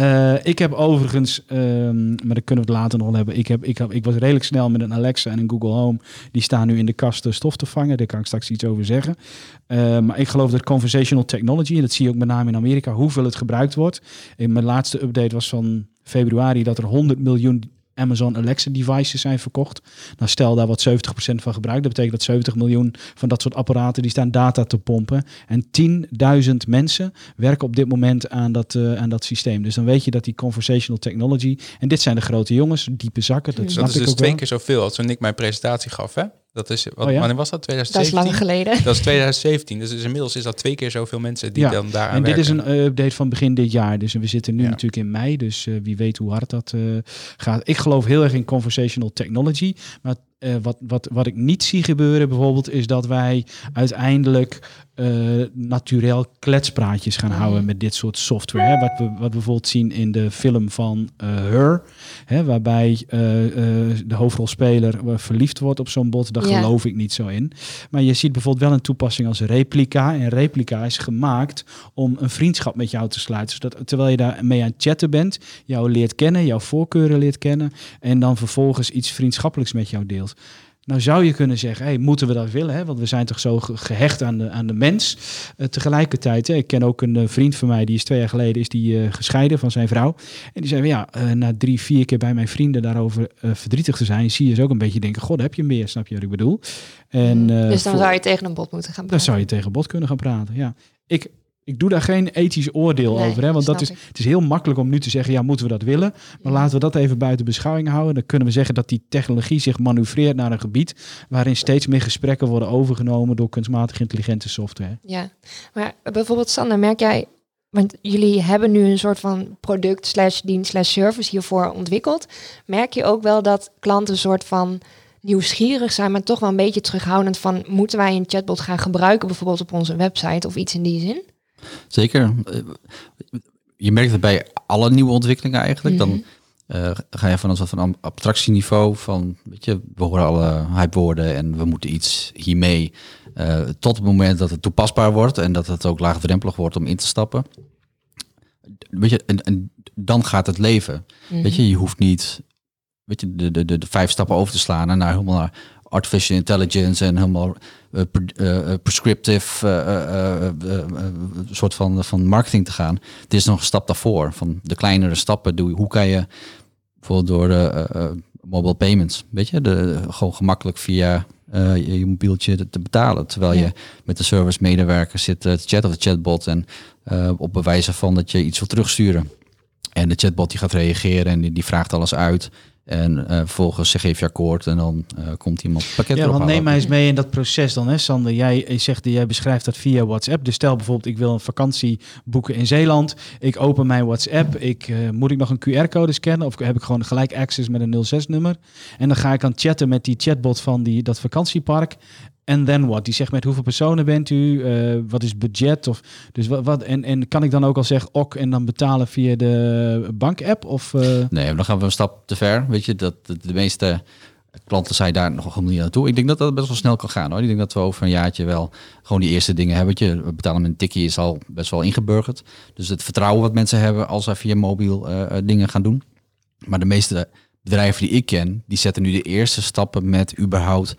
Ik heb overigens, ehm, maar daar kunnen we het later nog wel hebben. Ik, heb, ik, heb, ik was redelijk snel met een Alexa en een Google Home. Die staan nu in de kast stof te vangen. Daar kan ik straks iets over zeggen. Eh, maar ik geloof dat conversational technology, en dat zie je ook met name in Amerika, hoeveel het gebruikt wordt. In mijn laatste update was van februari dat er 100 miljoen Amazon Alexa devices zijn verkocht. Nou, stel daar wat 70% van gebruikt. Dat betekent dat 70 miljoen van dat soort apparaten die staan data te pompen. En 10.000 mensen werken op dit moment aan dat, eh, aan dat systeem. Dus dan weet je dat die conversational technology. En dit zijn de grote jongens, diepe zakken. Dat, Dat is ik dus ook twee wel. keer zoveel als toen ik mijn presentatie gaf. Hè? Dat is, wat, Oh ja? Wanneer was dat? Dat is 2017? lang geleden. Dat is 2017. Dus inmiddels is dat twee keer zoveel mensen die Ja, dan daaraan En dit is een update van begin dit jaar. Dus we zitten nu Ja. natuurlijk in mei. Dus eh, wie weet hoe hard dat eh, gaat. Ik geloof heel erg in conversational technology. Maar eh, wat, wat, wat ik niet zie gebeuren bijvoorbeeld... is dat wij uiteindelijk naturel kletspraatjes gaan Mhm. houden met dit soort software. Hè? Wat, we, wat we bijvoorbeeld zien in de film van eh, Her. Hè? Waarbij de hoofdrolspeler verliefd wordt op zo'n bot. Daar Ja. geloof ik niet zo in. Maar je ziet bijvoorbeeld wel een toepassing als replica. En replica is gemaakt om een vriendschap met jou te sluiten. Zodat terwijl je daar mee aan het chatten bent, jou leert kennen, jouw voorkeuren leert kennen. En dan vervolgens iets vriendschappelijks met jou deelt. Nou zou je kunnen zeggen, hey, moeten we dat willen? Hè? Want we zijn toch zo ge- gehecht aan de, aan de mens. Eh, tegelijkertijd, hè, ik ken ook een eh, vriend van mij, die is twee jaar geleden is die, eh, gescheiden van zijn vrouw. En die zei, van, ja, na drie, vier keer bij mijn vrienden daarover verdrietig te zijn, zie je ze ook een beetje denken, god, heb je meer? Snap je wat ik bedoel? En, eh, dus dan voor- zou je tegen een bot moeten gaan dan praten. zou je tegen bot kunnen gaan praten. Ja. Ik, ik doe daar geen ethisch oordeel Nee, over. Hè? Want dat is, ik. het is heel makkelijk om nu te zeggen, ja, moeten we dat willen? Maar laten we dat even buiten beschouwing houden. Dan kunnen we zeggen dat die technologie zich manoeuvreert naar een gebied waarin steeds meer gesprekken worden overgenomen door kunstmatig intelligente software. Ja, maar bijvoorbeeld Sander, merk jij, want jullie hebben nu een soort van product slash dienst slash service hiervoor ontwikkeld. Merk je ook wel dat klanten een soort van nieuwsgierig zijn, maar toch wel een beetje terughoudend van, moeten wij een chatbot gaan gebruiken bijvoorbeeld op onze website of iets in die zin? Zeker. Eh, Je merkt het bij alle nieuwe ontwikkelingen eigenlijk. Dan eh, ga je van een soort van abstractieniveau van, weet je, we horen alle hypewoorden en we moeten iets hiermee. eh, tot het moment dat het toepasbaar wordt en dat het ook laagdrempelig wordt om in te stappen. Weet je, en, en dan gaat het leven. Weet je, je hoeft niet weet je, de, de, de, de vijf stappen over te slaan en naar helemaal naar artificial intelligence en helemaal pre- eh, prescriptive eh, eh, eh, soort van, van marketing te gaan. Het is nog een stap daarvoor. Van de kleinere stappen doe je. Hoe kan je bijvoorbeeld door eh, eh, mobile payments, weet je, de, gewoon gemakkelijk via je, je mobieltje te, betalen. Terwijl Ja. je met de service medewerker zit te chatten of de chatbot en op bewijzen van dat je iets wil terugsturen. En de chatbot die gaat reageren en die, die vraagt alles uit. En eh, vervolgens zeg geef je akkoord en dan eh, komt iemand het pakket Ja, want neem mij eens mee in dat proces dan, hè, Sander. Jij je zegt, jij beschrijft dat via WhatsApp. Dus stel bijvoorbeeld, ik wil een vakantie boeken in Zeeland. Ik open mijn WhatsApp. Ik, eh, moet ik nog een QR-code scannen? Of heb ik gewoon gelijk access met een 06-nummer? En dan ga ik aan chatten met die chatbot van die, dat vakantiepark. En then what? Die zegt met hoeveel personen bent u? Eh, wat is budget? Of, dus wat, wat, en, en kan ik dan ook al zeggen ok en dan betalen via de bankapp? Of, eh, Nee, dan gaan we een stap te ver. Weet je, dat de, meeste klanten zijn daar nog helemaal niet naartoe. Ik denk dat dat best wel snel kan gaan hoor. Ik denk dat we over een jaartje wel gewoon die eerste dingen hebben. Je, we betalen met een tikkie is al best wel ingeburgerd. Dus het vertrouwen wat mensen hebben als zij via mobiel eh, dingen gaan doen. Maar de meeste bedrijven die ik ken, die zetten nu de eerste stappen met überhaupt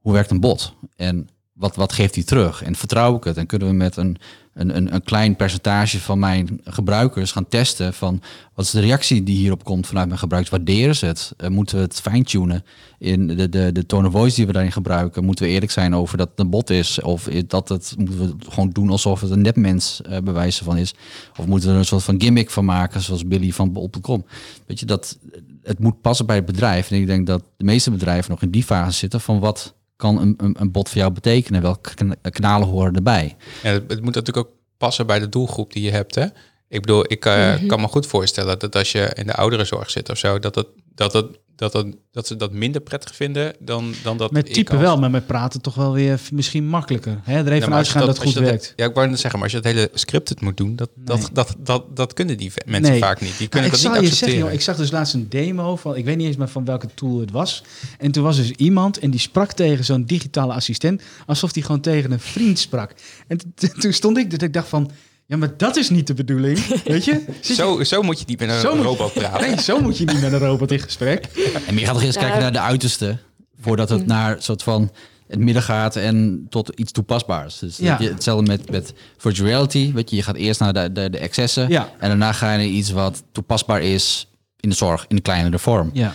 hoe werkt een bot? En wat, wat geeft hij terug? En vertrouw ik het? En kunnen we met een, een, een, een klein percentage van mijn gebruikers gaan testen van wat is de reactie die hierop komt vanuit mijn gebruikers? Waarderen ze het? Eh, moeten we het fine-tunen in de, de, de tone of voice die we daarin gebruiken? Moeten we eerlijk zijn over dat het een bot is? Of dat het, moeten we gewoon doen alsof het een nepmens eh bewijzen van is? Of moeten we er een soort van gimmick van maken, zoals Billy van bol.com? Weet je, dat het moet passen bij het bedrijf. En ik denk dat de meeste bedrijven nog in die fase zitten van wat kan een, een, een bot voor jou betekenen? Welke kan- kanalen horen erbij? Ja, het, het moet natuurlijk ook passen bij de doelgroep die je hebt. Hè? Ik bedoel, ik eh, kan me goed voorstellen dat als je in de ouderenzorg zit of zo, dat, het, dat, het, dat, het, dat ze dat minder prettig vinden dan, dan dat met als- wel, maar met praten toch wel weer misschien makkelijker. Hè? Er even uitgaan dat, het goed werkt. ja, ik wou net zeggen, maar als je het hele script het moet doen, dat, dat, Nee. dat, dat, dat kunnen die mensen Nee. vaak niet. Die Nou, ik dat niet je accepteren. zeggen, joh, ik zag dus laatst een demo van, ik weet niet eens meer van welke tool het was. En toen was dus iemand en die sprak tegen zo'n digitale assistent, alsof die gewoon tegen een vriend sprak. En toen stond ik, dat ik dacht van, ja, maar dat is niet de bedoeling, [laughs] weet je? Zit je- Zo, zo moet je niet met een Zo moet- robot praten. Nee, zo moet je niet met een robot in gesprek. En je gaat toch eerst Nou, kijken naar de uiterste, voordat het naar een soort van het midden gaat en tot iets toepasbaars. Dus Ja. dat je- hetzelfde met, met virtual reality. Weet je, je gaat eerst naar de, de, de excessen Ja. en daarna ga je naar iets wat toepasbaar is in de zorg, in een kleinere vorm. Ja.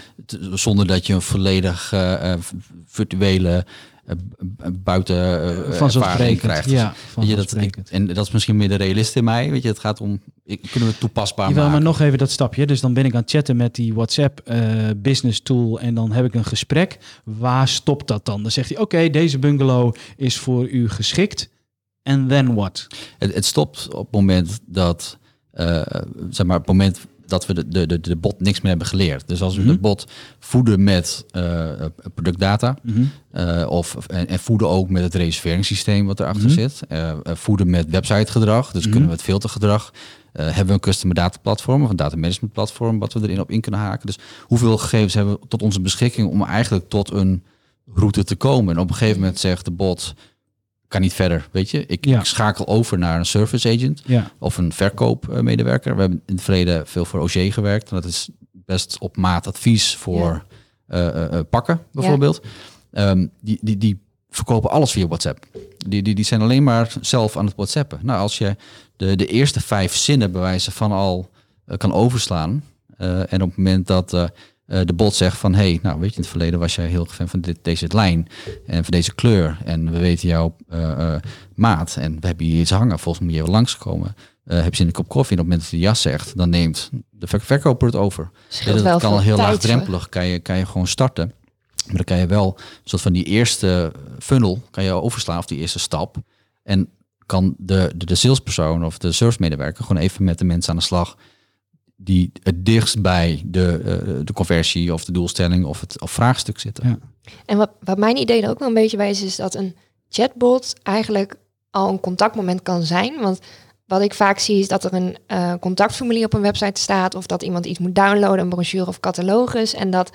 Zonder dat je een volledig eh, eh, virtuele buiten eh, ervaring Vanzelfsprekend. krijgt. Ja, Weet je, dat, ik, en dat is misschien meer de realist in mij. Weet je, het gaat om, ik, kunnen we toepasbaar Jawel, maken? maar nog even dat stapje. Dus dan ben ik aan het chatten met die WhatsApp eh, business tool en dan heb ik een gesprek. Waar stopt dat dan? Dan zegt hij, oké, deze bungalow is voor u geschikt. En then what? Het, het stopt op het moment dat, eh, zeg maar, op het moment dat we de, de, de, de bot niks meer hebben geleerd. Dus als we Mhm. de bot voeden met eh, productdata, Mhm. eh, of, en, en voeden ook met het reserveringssysteem wat erachter Mhm. zit. eh, eh, voeden met websitegedrag, dus Mhm. kunnen we het filtergedrag. eh, hebben we een customer data platform of een data management platform wat we erin op in kunnen haken. Dus hoeveel gegevens hebben we tot onze beschikking om eigenlijk tot een route te komen? En op een gegeven moment zegt de bot, kan niet verder, weet je. Ik, Ja. ik schakel over naar een service agent Ja, of een verkoopmedewerker. We hebben in het verleden veel voor OG gewerkt. En dat is best op maat advies voor eh, eh, eh, pakken, bijvoorbeeld. Ehm, die, die, die verkopen alles via WhatsApp. Die, die, die zijn alleen maar zelf aan het WhatsAppen. Nou, als je de, de eerste vijf zinnen bewijzen van al kan overslaan. eh, en op het moment dat eh, de bot zegt van... hey, nou weet je, in het verleden was jij heel fan van dit, deze lijn en van deze kleur. En we weten jouw eh, eh, maat en we hebben hier iets hangen. Volgens mij moet je even langskomen. Eh heb je zin in een kop koffie? En op het moment dat hij ja zegt, dan neemt de ver- verkoper het over. Scheelt dat wel kan heel tijd, laagdrempelig, kan je, kan je gewoon starten. Maar dan kan je wel een soort van die eerste funnel kan je overslaan of die eerste stap. En kan de, de, de salespersoon of de servicemedewerker gewoon even met de mensen aan de slag die het dichtst bij de, eh, de conversie of de doelstelling of het of vraagstuk zitten. Ja. En wat, wat mijn idee er ook wel een beetje bij is, is dat een chatbot eigenlijk al een contactmoment kan zijn. Want wat ik vaak zie is dat er een eh, contactformulier op een website staat of dat iemand iets moet downloaden, een brochure of catalogus. En dat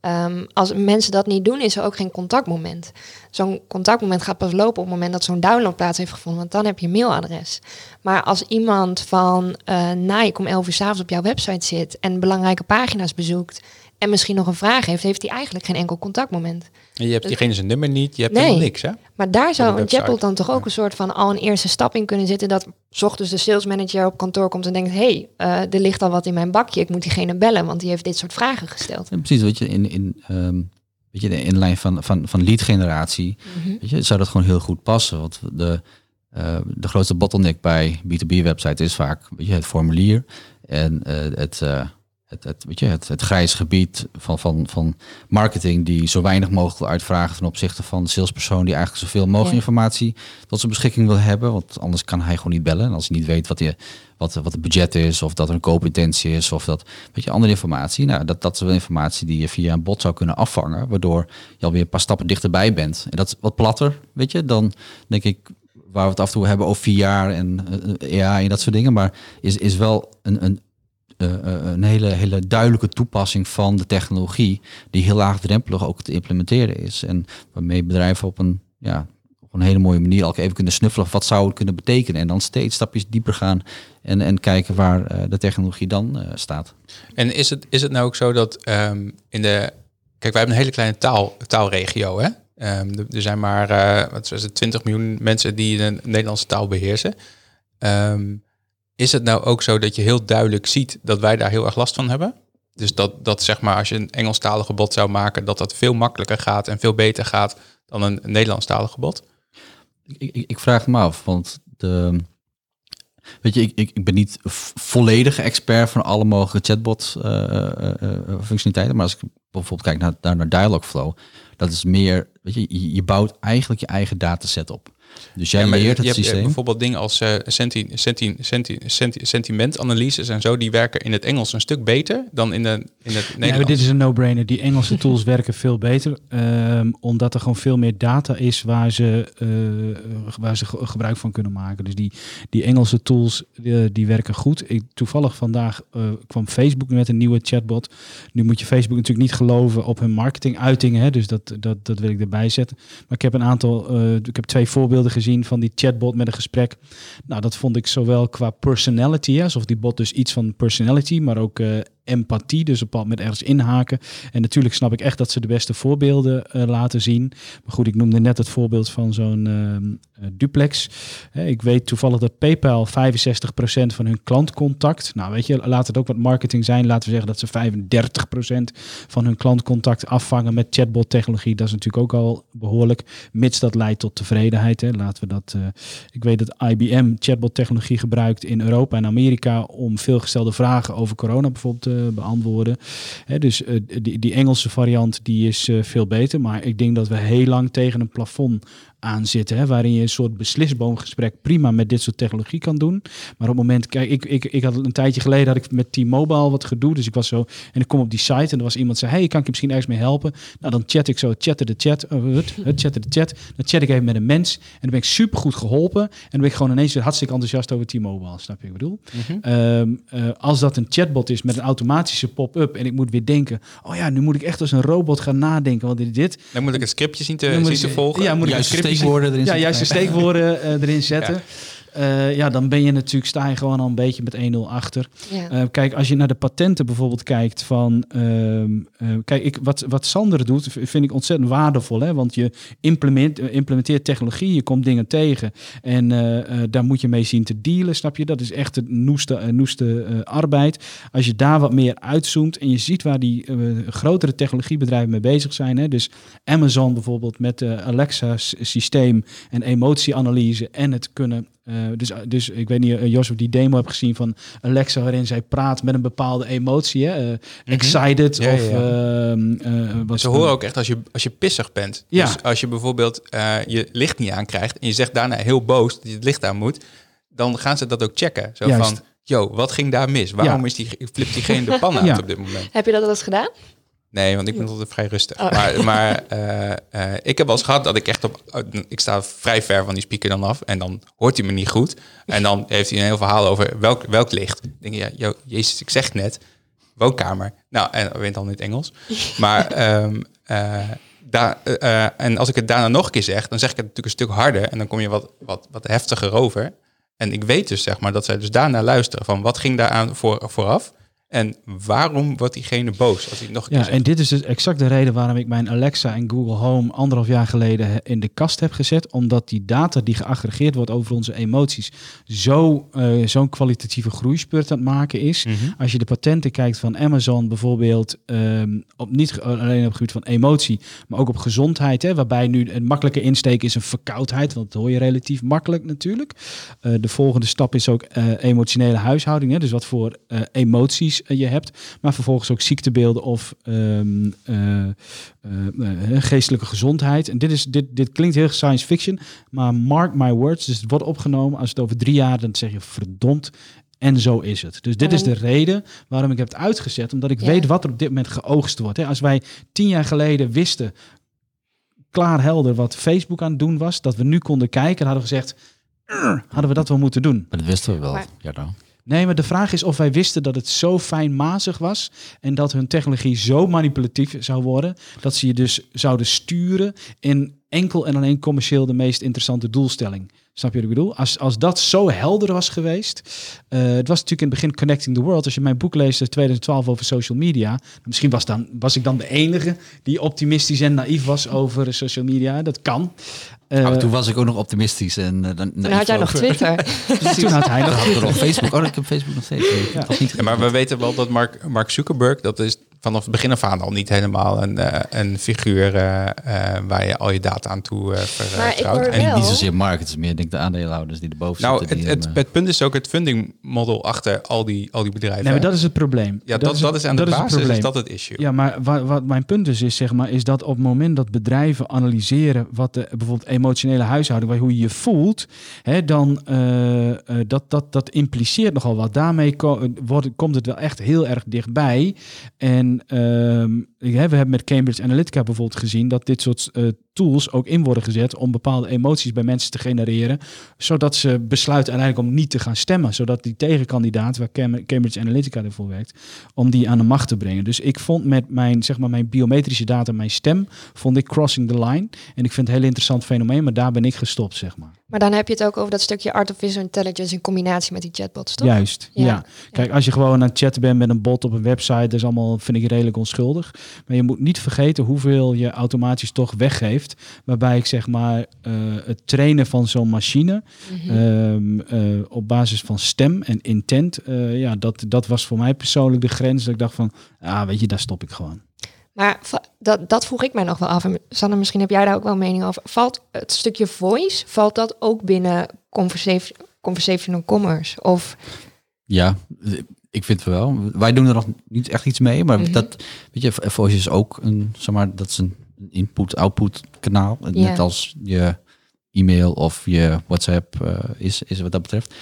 ehm, als mensen dat niet doen, is er ook geen contactmoment. Zo'n contactmoment gaat pas lopen op het moment dat zo'n download plaats heeft gevonden, want dan heb je een mailadres. Maar als iemand van na ik om 11 uur s'avonds op jouw website zit en belangrijke pagina's bezoekt en misschien nog een vraag heeft, heeft hij eigenlijk geen enkel contactmoment. En je hebt diegene zijn nummer niet, je hebt Nee. helemaal niks, hè? Maar daar zou een website. chatbot dan toch ook een soort van al een eerste stap in kunnen zitten. Dat 's ochtends de salesmanager op kantoor komt en denkt: hé, hey, eh, er ligt al wat in mijn bakje. Ik moet diegene bellen, want die heeft dit soort vragen gesteld. En precies, weet je, in, in, ehm, weet je, de inlijn van, van, van lead generatie, Mhm. weet je, zou dat gewoon heel goed passen. Want de, eh, de grootste bottleneck bij B2B websites is vaak weet je, het formulier en eh, het, eh, het, het, weet je, het, het grijs gebied van, van, van marketing die zo weinig mogelijk uitvragen ten opzichte van de salespersoon die eigenlijk zoveel mogelijk Ja. informatie tot zijn beschikking wil hebben. Want anders kan hij gewoon niet bellen. En als hij niet weet wat, hij, wat, wat het budget is, of dat er een koopintentie is, of dat weet je, andere informatie. Nou, dat, dat is wel informatie die je via een bot zou kunnen afvangen, waardoor je alweer een paar stappen dichterbij bent. En dat is wat platter, weet je, dan denk ik waar we het af en toe hebben over VR en eh, AI en dat soort dingen. Maar is, is wel een, een, eh, eh, een hele, hele duidelijke toepassing van de technologie, die heel laagdrempelig ook te implementeren is. En waarmee bedrijven op een, ja, op een hele mooie manier ook even kunnen snuffelen. Wat zou het kunnen betekenen? En dan steeds stapjes dieper gaan en, en kijken waar eh, de technologie dan staat. En is het, is het nou ook zo dat ehm, in de... Kijk, wij hebben een hele kleine taal, taalregio, hè? Ehm, er- zijn maar wat is het, 20 miljoen mensen die de Nederlandse taal beheersen. Ehm, is het nou ook zo dat je heel duidelijk ziet dat wij daar heel erg last van hebben? Dus dat, dat zeg maar als je een Engelstalige bot zou maken, dat dat veel makkelijker gaat en veel beter gaat dan een Nederlandstalige bot? Ik, ik, ik vraag me af, want de, weet je, ik, ik, ben niet volledige expert van alle mogelijke chatbot eh, eh, eh, maar als ik bijvoorbeeld kijk naar, naar, Dialogflow, dat is meer, weet je, je bouwt eigenlijk je eigen dataset op. Dus jij Ja, leert je het hebt systeem. bijvoorbeeld dingen als eh, senti, senti, senti, senti, sentimentanalyses en zo, die werken in het Engels een stuk beter dan in, de, in het Ja, maar Nederlands. dit is een no-brainer. Die Engelse tools werken veel beter. ehm, omdat er gewoon veel meer data is waar ze, eh, waar ze ge- gebruik van kunnen maken. Dus die, die Engelse tools eh, die werken goed. Ik, toevallig vandaag eh, kwam Facebook met een nieuwe chatbot. Nu moet je Facebook natuurlijk niet geloven op hun marketinguitingen. Hè, dus dat, dat, dat wil ik erbij zetten. Maar ik heb een aantal, eh, ik heb twee voorbeelden gezien van die chatbot met een gesprek. Nou, dat vond ik zowel qua personality, alsof die bot dus iets van personality, maar ook eh, empathie, dus op moment ergens inhaken. En natuurlijk snap ik echt dat ze de beste voorbeelden eh, laten zien. Maar goed, ik noemde net het voorbeeld van zo'n ehm, eh, duplex. Ik weet toevallig dat PayPal 65% van hun klantcontact, nou weet je, laat het ook wat marketing zijn. Laten we zeggen dat ze 35% van hun klantcontact afvangen met chatbot technologie. Dat is natuurlijk ook al behoorlijk, mits dat leidt tot tevredenheid. Hè. Laten we dat, eh, ik weet dat IBM chatbot technologie gebruikt in Europa en Amerika om veelgestelde vragen over corona bijvoorbeeld beantwoorden. Hè, dus eh, die, die Engelse variant die is eh, veel beter, maar ik denk dat we heel lang tegen een plafond aan zitten, hè, waarin je een soort beslisboomgesprek prima met dit soort technologie kan doen. Maar op het moment, kijk, ik, ik, ik had een tijdje geleden had ik met T-Mobile wat gedoe, dus ik was zo en ik kom op die site en er was iemand zei, hey, kan ik je misschien ergens mee helpen? Nou, dan chat ik zo, chatte de chat, uh, het, het chatte de chat, dan chat ik even met een mens en dan ben ik super goed geholpen en dan ben ik gewoon ineens weer hartstikke enthousiast over T-Mobile, snap je wat ik bedoel? Ehm, eh, als dat een chatbot is met een automatische pop-up en ik moet weer denken, oh ja, nu moet ik echt als een robot gaan nadenken, want dit, dit Dan moet ik het scriptje zien te, zien te volgen. Ja, moet ik een scriptje steekwoorden erin Ja, zetten. juist de steekwoorden eh, erin zetten. Ja. ja, dan ben je natuurlijk, sta je gewoon al een beetje met 1-0 achter. Ja. Eh, kijk, als je naar de patenten bijvoorbeeld kijkt van... ehm, eh, kijk, ik, wat, wat Sander doet, vind ik ontzettend waardevol. Hè? Want je implement, eh, implementeert technologie, je komt dingen tegen. En eh, eh, daar moet je mee zien te dealen, snap je? Dat is echt de noeste, eh, noeste eh, arbeid. Als je daar wat meer uitzoomt en je ziet waar die eh, grotere technologiebedrijven mee bezig zijn. Hè? Dus Amazon bijvoorbeeld met de Alexa-systeem en emotieanalyse en het kunnen... eh, dus, dus ik weet niet, uh, Jos, of die demo hebt gezien van Alexa, waarin zij praat met een bepaalde emotie. Hè? Eh, Excited Ja, of... ja. ehm, eh, wat Ze horen ook echt als je, als je pissig bent. Ja. Dus als je bijvoorbeeld eh, je licht niet aankrijgt en je zegt daarna heel boos dat je het licht aan moet, dan gaan ze dat ook checken. Zo Juist. van, yo, wat ging daar mis? Waarom Ja. is die, flipt diegene de pan [laughs] uit Ja. op dit moment? Heb je dat al eens gedaan? Nee, want ik ben altijd vrij rustig. Oh. Maar, [laughs] maar eh, eh, ik heb wel eens gehad dat ik echt op... Ik sta vrij ver van die speaker dan af. En dan hoort hij me niet goed. En dan heeft hij een heel verhaal over welk, welk licht. Ik denk, ja, yo, jezus, ik zeg het net. Woonkamer. Nou, en weet dan in het Engels. [laughs] Maar... ehm, eh, daar, en als ik het daarna nog een keer zeg, dan zeg ik het natuurlijk een stuk harder. En dan kom je wat, wat, wat heftiger over. En ik weet dus, zeg maar, dat zij dus daarna luisteren van wat ging daaraan voor, vooraf. En waarom wordt diegene boos als hij nog een keer Ja, zegt? en dit is dus exact de reden waarom ik mijn Alexa en Google Home anderhalf jaar geleden in de kast heb gezet. Omdat die data die geaggregeerd wordt over onze emoties zo, eh, zo'n kwalitatieve groeispurt aan het maken is. Mhm. Als je de patenten kijkt van Amazon bijvoorbeeld, ehm, op, niet alleen op het gebied van emotie, maar ook op gezondheid. Hè, waarbij nu een makkelijke insteek is een verkoudheid, want dat hoor je relatief makkelijk natuurlijk. Eh, de volgende stap is ook eh, emotionele huishouding. Hè, dus wat voor emoties eh, je hebt. Maar vervolgens ook ziektebeelden of ehm, eh, eh, geestelijke gezondheid. En dit, is, dit, dit klinkt heel science fiction, maar mark my words. Dus het wordt opgenomen. Als het over drie jaar, dan zeg je verdomd. En zo is het. Dus dit is de reden waarom ik heb het uitgezet. Omdat ik Ja. weet wat er op dit moment geoogst wordt. Hè. Als wij tien jaar geleden wisten, klaar helder, wat Facebook aan het doen was. Dat we nu konden kijken, dan hadden we gezegd, "Urgh, hadden we dat wel moeten doen. Maar dat wisten we wel. Maar- Ja, dan. Nee, maar de vraag is of wij wisten dat het zo fijnmazig was en dat hun technologie zo manipulatief zou worden, dat ze je dus zouden sturen in enkel en alleen commercieel de meest interessante doelstelling. Snap je wat ik bedoel? Als, als dat zo helder was geweest. eh, het was natuurlijk in het begin Connecting the World. Als je mijn boek leest, in 2012 over social media. Misschien was, dan, was ik dan de enige die optimistisch en naïef was over social media. Dat kan. Oh, toen was ik ook nog optimistisch. En, eh, dan, Dan had jij nog Twitter. [laughs] toen had hij nog had Facebook. Oh, ik heb Facebook nog steeds. Ja, maar we weten wel dat Mark, Mark Zuckerberg, dat is vanaf het begin af aan al niet helemaal een, eh, een figuur eh, eh, waar je al je data aan toe eh Maar ik vertrouwt. hoor En- niet zozeer is meer denk ik de aandeelhouders die erboven nou, zitten. het, die het, hem, het punt is ook het funding model achter al die, al die bedrijven. Nee, maar dat is het probleem. ja, dat, dat, is aan de basis probleem. is dat het issue. Ja, maar wat, wat mijn punt dus is, zeg maar, is dat op het moment dat bedrijven analyseren wat de bijvoorbeeld emotionele huishouding, waar- hoe je je voelt, hè, dan eh, eh, dat, dat, dat impliceert nogal wat. Daarmee ko- wordt, komt het wel echt heel erg dichtbij. En ehm, hè, we hebben met Cambridge Analytica bijvoorbeeld gezien dat dit soort eh, tools ook in worden gezet om bepaalde emoties bij mensen te genereren, zodat ze besluiten uiteindelijk om niet te gaan stemmen, zodat die tegenkandidaat, waar Cam- Cambridge Analytica ervoor werkt, om die aan de macht te brengen. Dus ik vond met mijn, zeg maar, mijn biometrische data, mijn stem, vond ik crossing the line. En ik vind het een heel interessant fenomeen, maar daar ben ik gestopt, zeg maar. Maar dan heb je het ook over dat stukje artificial intelligence in combinatie met die chatbots, toch? Juist, ja. Ja. Kijk, als je gewoon aan het chatten bent met een bot op een website, dat is allemaal, vind ik, redelijk onschuldig. Maar je moet niet vergeten hoeveel je automatisch toch weggeeft. Waarbij ik zeg maar eh, het trainen van zo'n machine Mhm. ehm, eh, op basis van stem en intent, eh, ja, dat, dat was voor mij persoonlijk de grens. Dat ik dacht van, ah, weet je, daar stop ik gewoon. Maar dat, dat vroeg ik mij nog wel af. En Sanne, misschien heb jij daar ook wel een mening over. Valt het stukje voice, valt dat ook binnen conversa- conversational commerce? Of Ja, ik vind het wel. Wij doen er nog niet echt iets mee, maar Mhm. dat, weet je, Voice is ook een, zeg maar, dat is een input-output kanaal. Net als je e-mail of je WhatsApp eh, is, is wat dat betreft.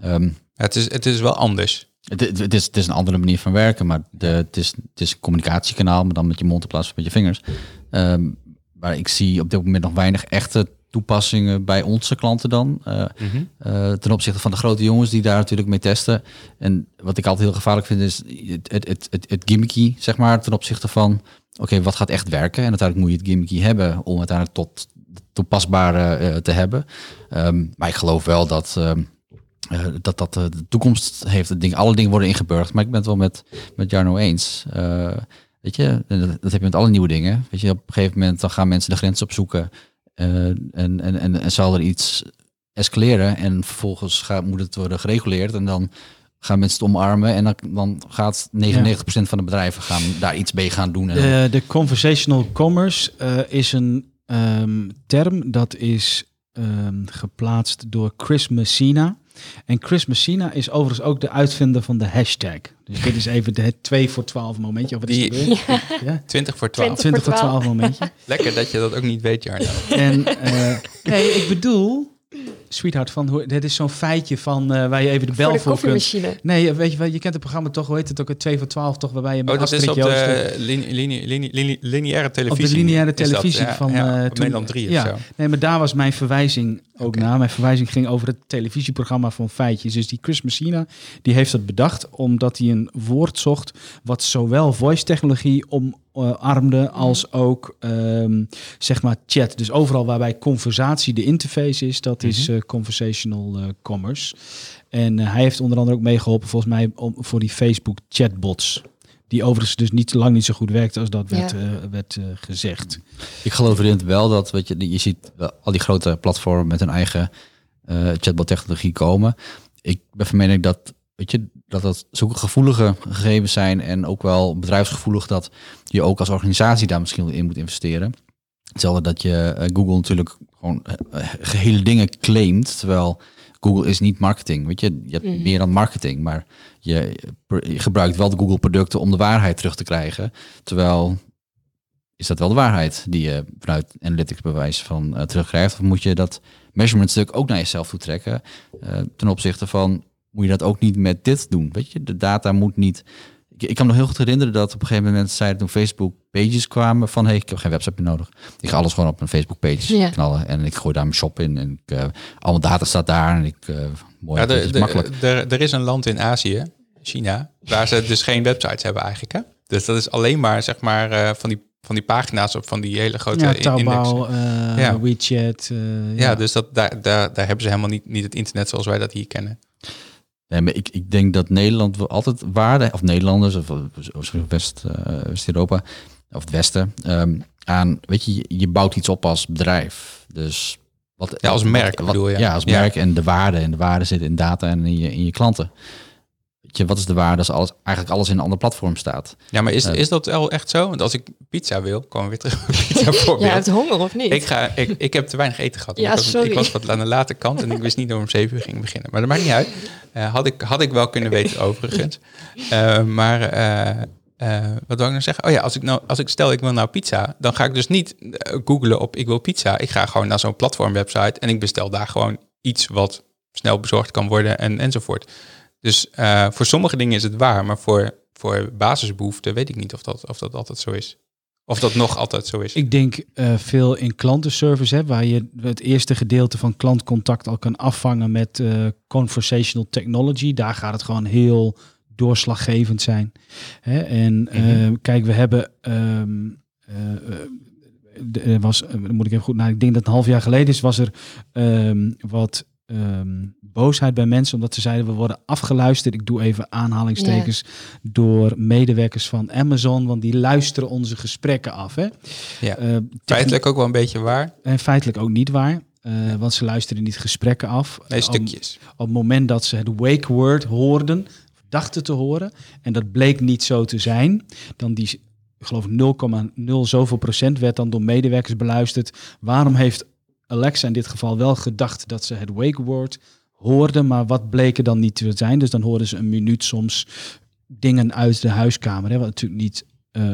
Ehm, Het, is, het is wel anders. het, het, het is, het is een andere manier van werken, maar de, het, is, het is een communicatiekanaal, maar dan met je mond in plaats van met je vingers. Ehm, maar ik zie op dit moment nog weinig echte toepassingen bij onze klanten dan. eh, eh, ten opzichte van de grote jongens die daar natuurlijk mee testen. En wat ik altijd heel gevaarlijk vind is het, het, het, het, gimmicky, zeg maar, ten opzichte van oké, wat gaat echt werken? En uiteindelijk moet je het gimmicky hebben om uiteindelijk tot toepasbare eh, te hebben. Ehm, maar ik geloof wel dat ehm, eh, dat, dat de toekomst heeft. Het ding, alle dingen worden ingeburgd. Maar ik ben het wel met, met Jarno eens. Weet je, dat heb je met alle nieuwe dingen. Weet je, op een gegeven moment dan gaan mensen de grens opzoeken. Eh, en, en, en, en zal er iets escaleren. En vervolgens gaat, moet het worden gereguleerd. En dan gaan mensen het omarmen. En dan, dan gaat 99% van de bedrijven gaan daar iets mee gaan doen. En de conversational commerce eh, is een ehm, term dat is ehm, geplaatst door Chris Messina. En Chris Messina is overigens ook de uitvinder van de hashtag. Dus dit is even de het 2 voor 12 momentje. Of wat is Die- het weer? Ja? 20 voor 12. 20 20 voor 12 momentje. Lekker dat je dat ook niet weet, Jarno. En eh, nee, ik bedoel, sweetheart, van hoe, dit is zo'n feitje van eh, waar je even de bel voor de voor, kunt. koffiemachine. Nee, weet je wel, je kent het programma toch, hoe heet het ook, het 2 voor 12 toch, waarbij je met Oh, dat is op Joost- de linie, linie, linie, linie- lineaire op televisie. de lineaire dat, televisie ja, van ja, eh, op toen- Nederland 3 ja, of zo. Nee, maar daar was mijn verwijzing ook Oké. na. Mijn verwijzing ging over het televisieprogramma van Feitjes. Dus die Chris Messina, die heeft dat bedacht omdat hij een woord zocht wat zowel voice-technologie omarmde als ook ehm, zeg maar chat. Dus overal waarbij conversatie de interface is, dat is eh, conversational eh, commerce. En eh, hij heeft onder andere ook meegeholpen volgens mij om, voor die Facebook chatbots. Die overigens dus niet lang niet zo goed werkte als dat werd, Ja. eh, werd eh, gezegd. Ik geloof erin wel dat, weet je, je ziet wel al die grote platformen met hun eigen eh chatbot-technologie komen. Ik ben van mening dat, weet je, dat dat zulke gevoelige gegevens zijn en ook wel bedrijfsgevoelig dat je ook als organisatie daar misschien in moet investeren. Hetzelfde dat je eh, Google natuurlijk gewoon eh, gehele dingen claimt, terwijl Google is niet marketing. Weet je, je hebt Mhm. meer dan marketing, maar je, je gebruikt wel de Google producten om de waarheid terug te krijgen. Terwijl is dat wel de waarheid die je vanuit analytics bewijs van eh, terugkrijgt? Of moet je dat measurement stuk ook naar jezelf toe trekken? eh, ten opzichte van, moet je dat ook niet met dit doen? Weet je, de data moet niet... Ik, ik kan me nog heel goed herinneren dat op een gegeven moment zeiden toen Facebook pages kwamen van, hey, ik heb geen website meer nodig. Ik ga alles gewoon op een Facebook page Ja. knallen en ik gooi daar mijn shop in en ik, eh allemaal data staat daar en ik, eh mooi, Ja, de, makkelijk. er- er is een land in Azië, China, waar ze dus geen websites hebben eigenlijk. Hè? Dus dat is alleen maar zeg maar eh, van, die, van die pagina's op van die hele grote Ja. Taobao, eh, Ja. WeChat. eh, Ja, dus dat, daar, daar, daar hebben ze helemaal niet, niet het internet zoals wij dat hier kennen. Nee, maar ik, ik denk dat Nederland altijd waarde, of Nederlanders, of, West, eh, West-Europa, of het Westen, ehm, aan, weet je, je- bouwt iets op als bedrijf. Dus wat, Ja, als merk wat- bedoel je? Ja, als Ja. merk en de waarde. En de waarde zit in data en in je, in je klanten. Wat is de waarde als alles, eigenlijk alles in een ander platform staat? Ja, maar is, Ja. is dat wel echt zo? Want als ik pizza wil, komen we weer terug op pizza [laughs] voorbeeld. Jij hebt honger of niet? Ik, ga, ik, ik heb te weinig eten gehad. Ja, ik, was, sorry. ik was wat aan de late kant en ik wist niet we om zeven uur gingen beginnen. Maar dat maakt niet uit. Eh, had, ik, had ik wel kunnen weten overigens. Eh, maar eh, eh, wat wil ik nou zeggen? Oh ja, als ik, nou, als ik stel ik wil nou pizza, dan ga ik dus niet eh, googlen op ik wil pizza. Ik ga gewoon naar zo'n platformwebsite en ik bestel daar gewoon iets wat snel bezorgd kan worden en, enzovoort. Dus eh, voor sommige dingen is het waar, maar voor, voor basisbehoeften weet ik niet of dat, of dat altijd zo is. Of dat nog altijd zo is. Ik denk eh, veel in klantenservice, hè, waar je het eerste gedeelte van klantcontact al kan afvangen met eh, conversational technology. Daar gaat het gewoon heel doorslaggevend zijn. Hè? En Mhm. kijk, we hebben. de- er was, moet ik even goed naar. Ik denk dat een half jaar geleden is, was er ehm, wat ehm, boosheid bij mensen, omdat ze zeiden we worden afgeluisterd. Ik doe even aanhalingstekens door medewerkers van Amazon, want die luisteren onze gesprekken af. Hè? Ja. Eh, Feitelijk ook wel een beetje waar. en feitelijk ook niet waar. eh, want ze luisteren niet gesprekken af. Nee, Op- stukjes. Op, het moment dat ze het wake word hoorden, dachten te horen, en dat bleek niet zo te zijn, dan die, ik geloof 0,0 zoveel procent werd dan door medewerkers beluisterd. Waarom heeft Alexa in dit geval wel gedacht dat ze het wake word hoorden, maar wat bleek er dan niet te zijn? Dus dan hoorden ze een minuut soms dingen uit de huiskamer, hè, wat natuurlijk niet eh,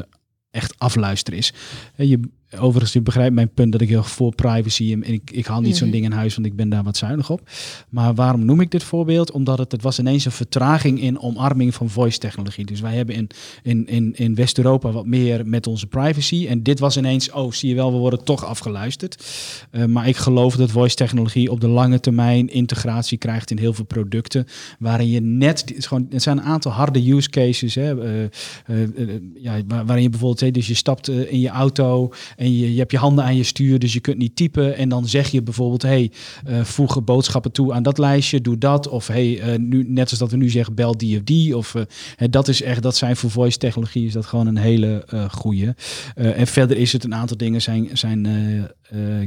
echt afluisteren is. Je, overigens, je begrijpt mijn punt dat ik heel voor privacy en ik, ik haal niet zo'n Mhm. ding in huis, want ik ben daar wat zuinig op. Maar waarom noem ik dit voorbeeld? Omdat het, het was ineens een vertraging in omarming van voice technologie. Dus wij hebben in, in, in, in West-Europa wat meer met onze privacy. En dit was ineens, oh zie je wel, we worden toch afgeluisterd. Eh, maar ik geloof dat voice technologie op de lange termijn integratie krijgt in heel veel producten. Waarin je net, het, is gewoon, het zijn een aantal harde use cases. Hè, eh, eh, ja, waar- waarin je bijvoorbeeld, hè, dus je stapt in je auto en je, je hebt je handen aan je stuur, dus je kunt niet typen. En dan zeg je bijvoorbeeld, hey, eh, voeg boodschappen toe aan dat lijstje, doe dat. Of hey, eh, nu, net als dat we nu zeggen, bel die of die. Of eh, hè, dat is echt, dat zijn voor voice technologie is dat gewoon een hele goede. en verder is het een aantal dingen zijn, zijn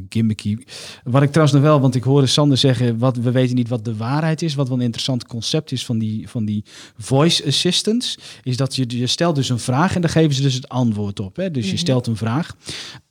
gimmicky. Wat ik trouwens nog wel, want ik hoorde Sander zeggen, wat, we weten niet wat de waarheid is. Wat wel een interessant concept is van die, van die voice assistants, is dat je, je stelt dus een vraag en dan geven ze dus het antwoord op. Hè? Dus je Mhm. stelt een vraag.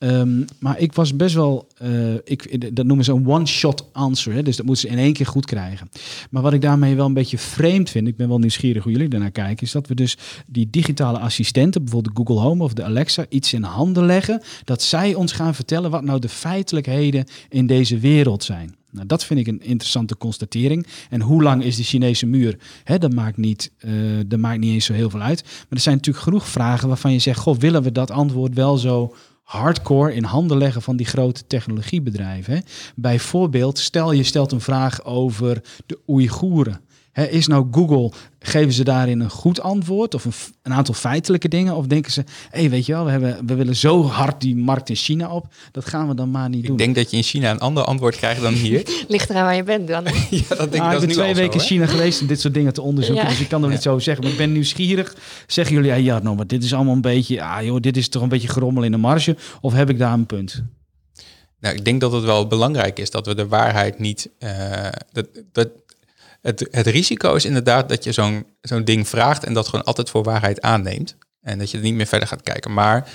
Ehm, maar ik was best wel, eh, ik, dat noemen ze een one-shot answer. Hè? Dus dat moeten ze in één keer goed krijgen. Maar wat ik daarmee wel een beetje vreemd vind, ik ben wel nieuwsgierig hoe jullie daarnaar kijken, is dat we dus die digitale assistenten, bijvoorbeeld de Google Home of de Alexa, iets in handen leggen, dat zij ons gaan vertellen wat nou de feitelijkheden in deze wereld zijn. Nou, dat vind ik een interessante constatering. En hoe lang is de Chinese muur? Dat, maakt niet, eh, dat maakt niet eens zo heel veel uit. Maar er zijn natuurlijk genoeg vragen waarvan je zegt: Goh, willen we dat antwoord wel zo hardcore in handen leggen van die grote technologiebedrijven. Bijvoorbeeld, stel je stelt een vraag over de Oeigoeren. Is nou Google, geven ze daarin een goed antwoord of een, een aantal feitelijke dingen? Of denken ze, hé, hey, weet je wel, we, hebben, we willen zo hard die markt in China op, dat gaan we dan maar niet doen. Ik denk dat je in China een ander antwoord krijgt dan hier. [laughs] Ligt eraan waar je bent dan. [laughs] ja, dat denk Nou, ik. ik dat is ben nu twee weken in? China geweest om dit soort dingen te onderzoeken. Ja. Dus ik kan nog niet zo zeggen. Maar ik ben nieuwsgierig. Zeggen jullie, ja, ja nou, maar dit is allemaal een beetje... Ah joh, dit is toch een beetje gerommel in de marge? Of heb ik daar een punt? Nou, ik denk dat het wel belangrijk is dat we de waarheid niet. eh, dat, dat, het, het risico is inderdaad dat je zo'n zo'n ding vraagt en dat gewoon altijd voor waarheid aanneemt. En dat je er niet meer verder gaat kijken. Maar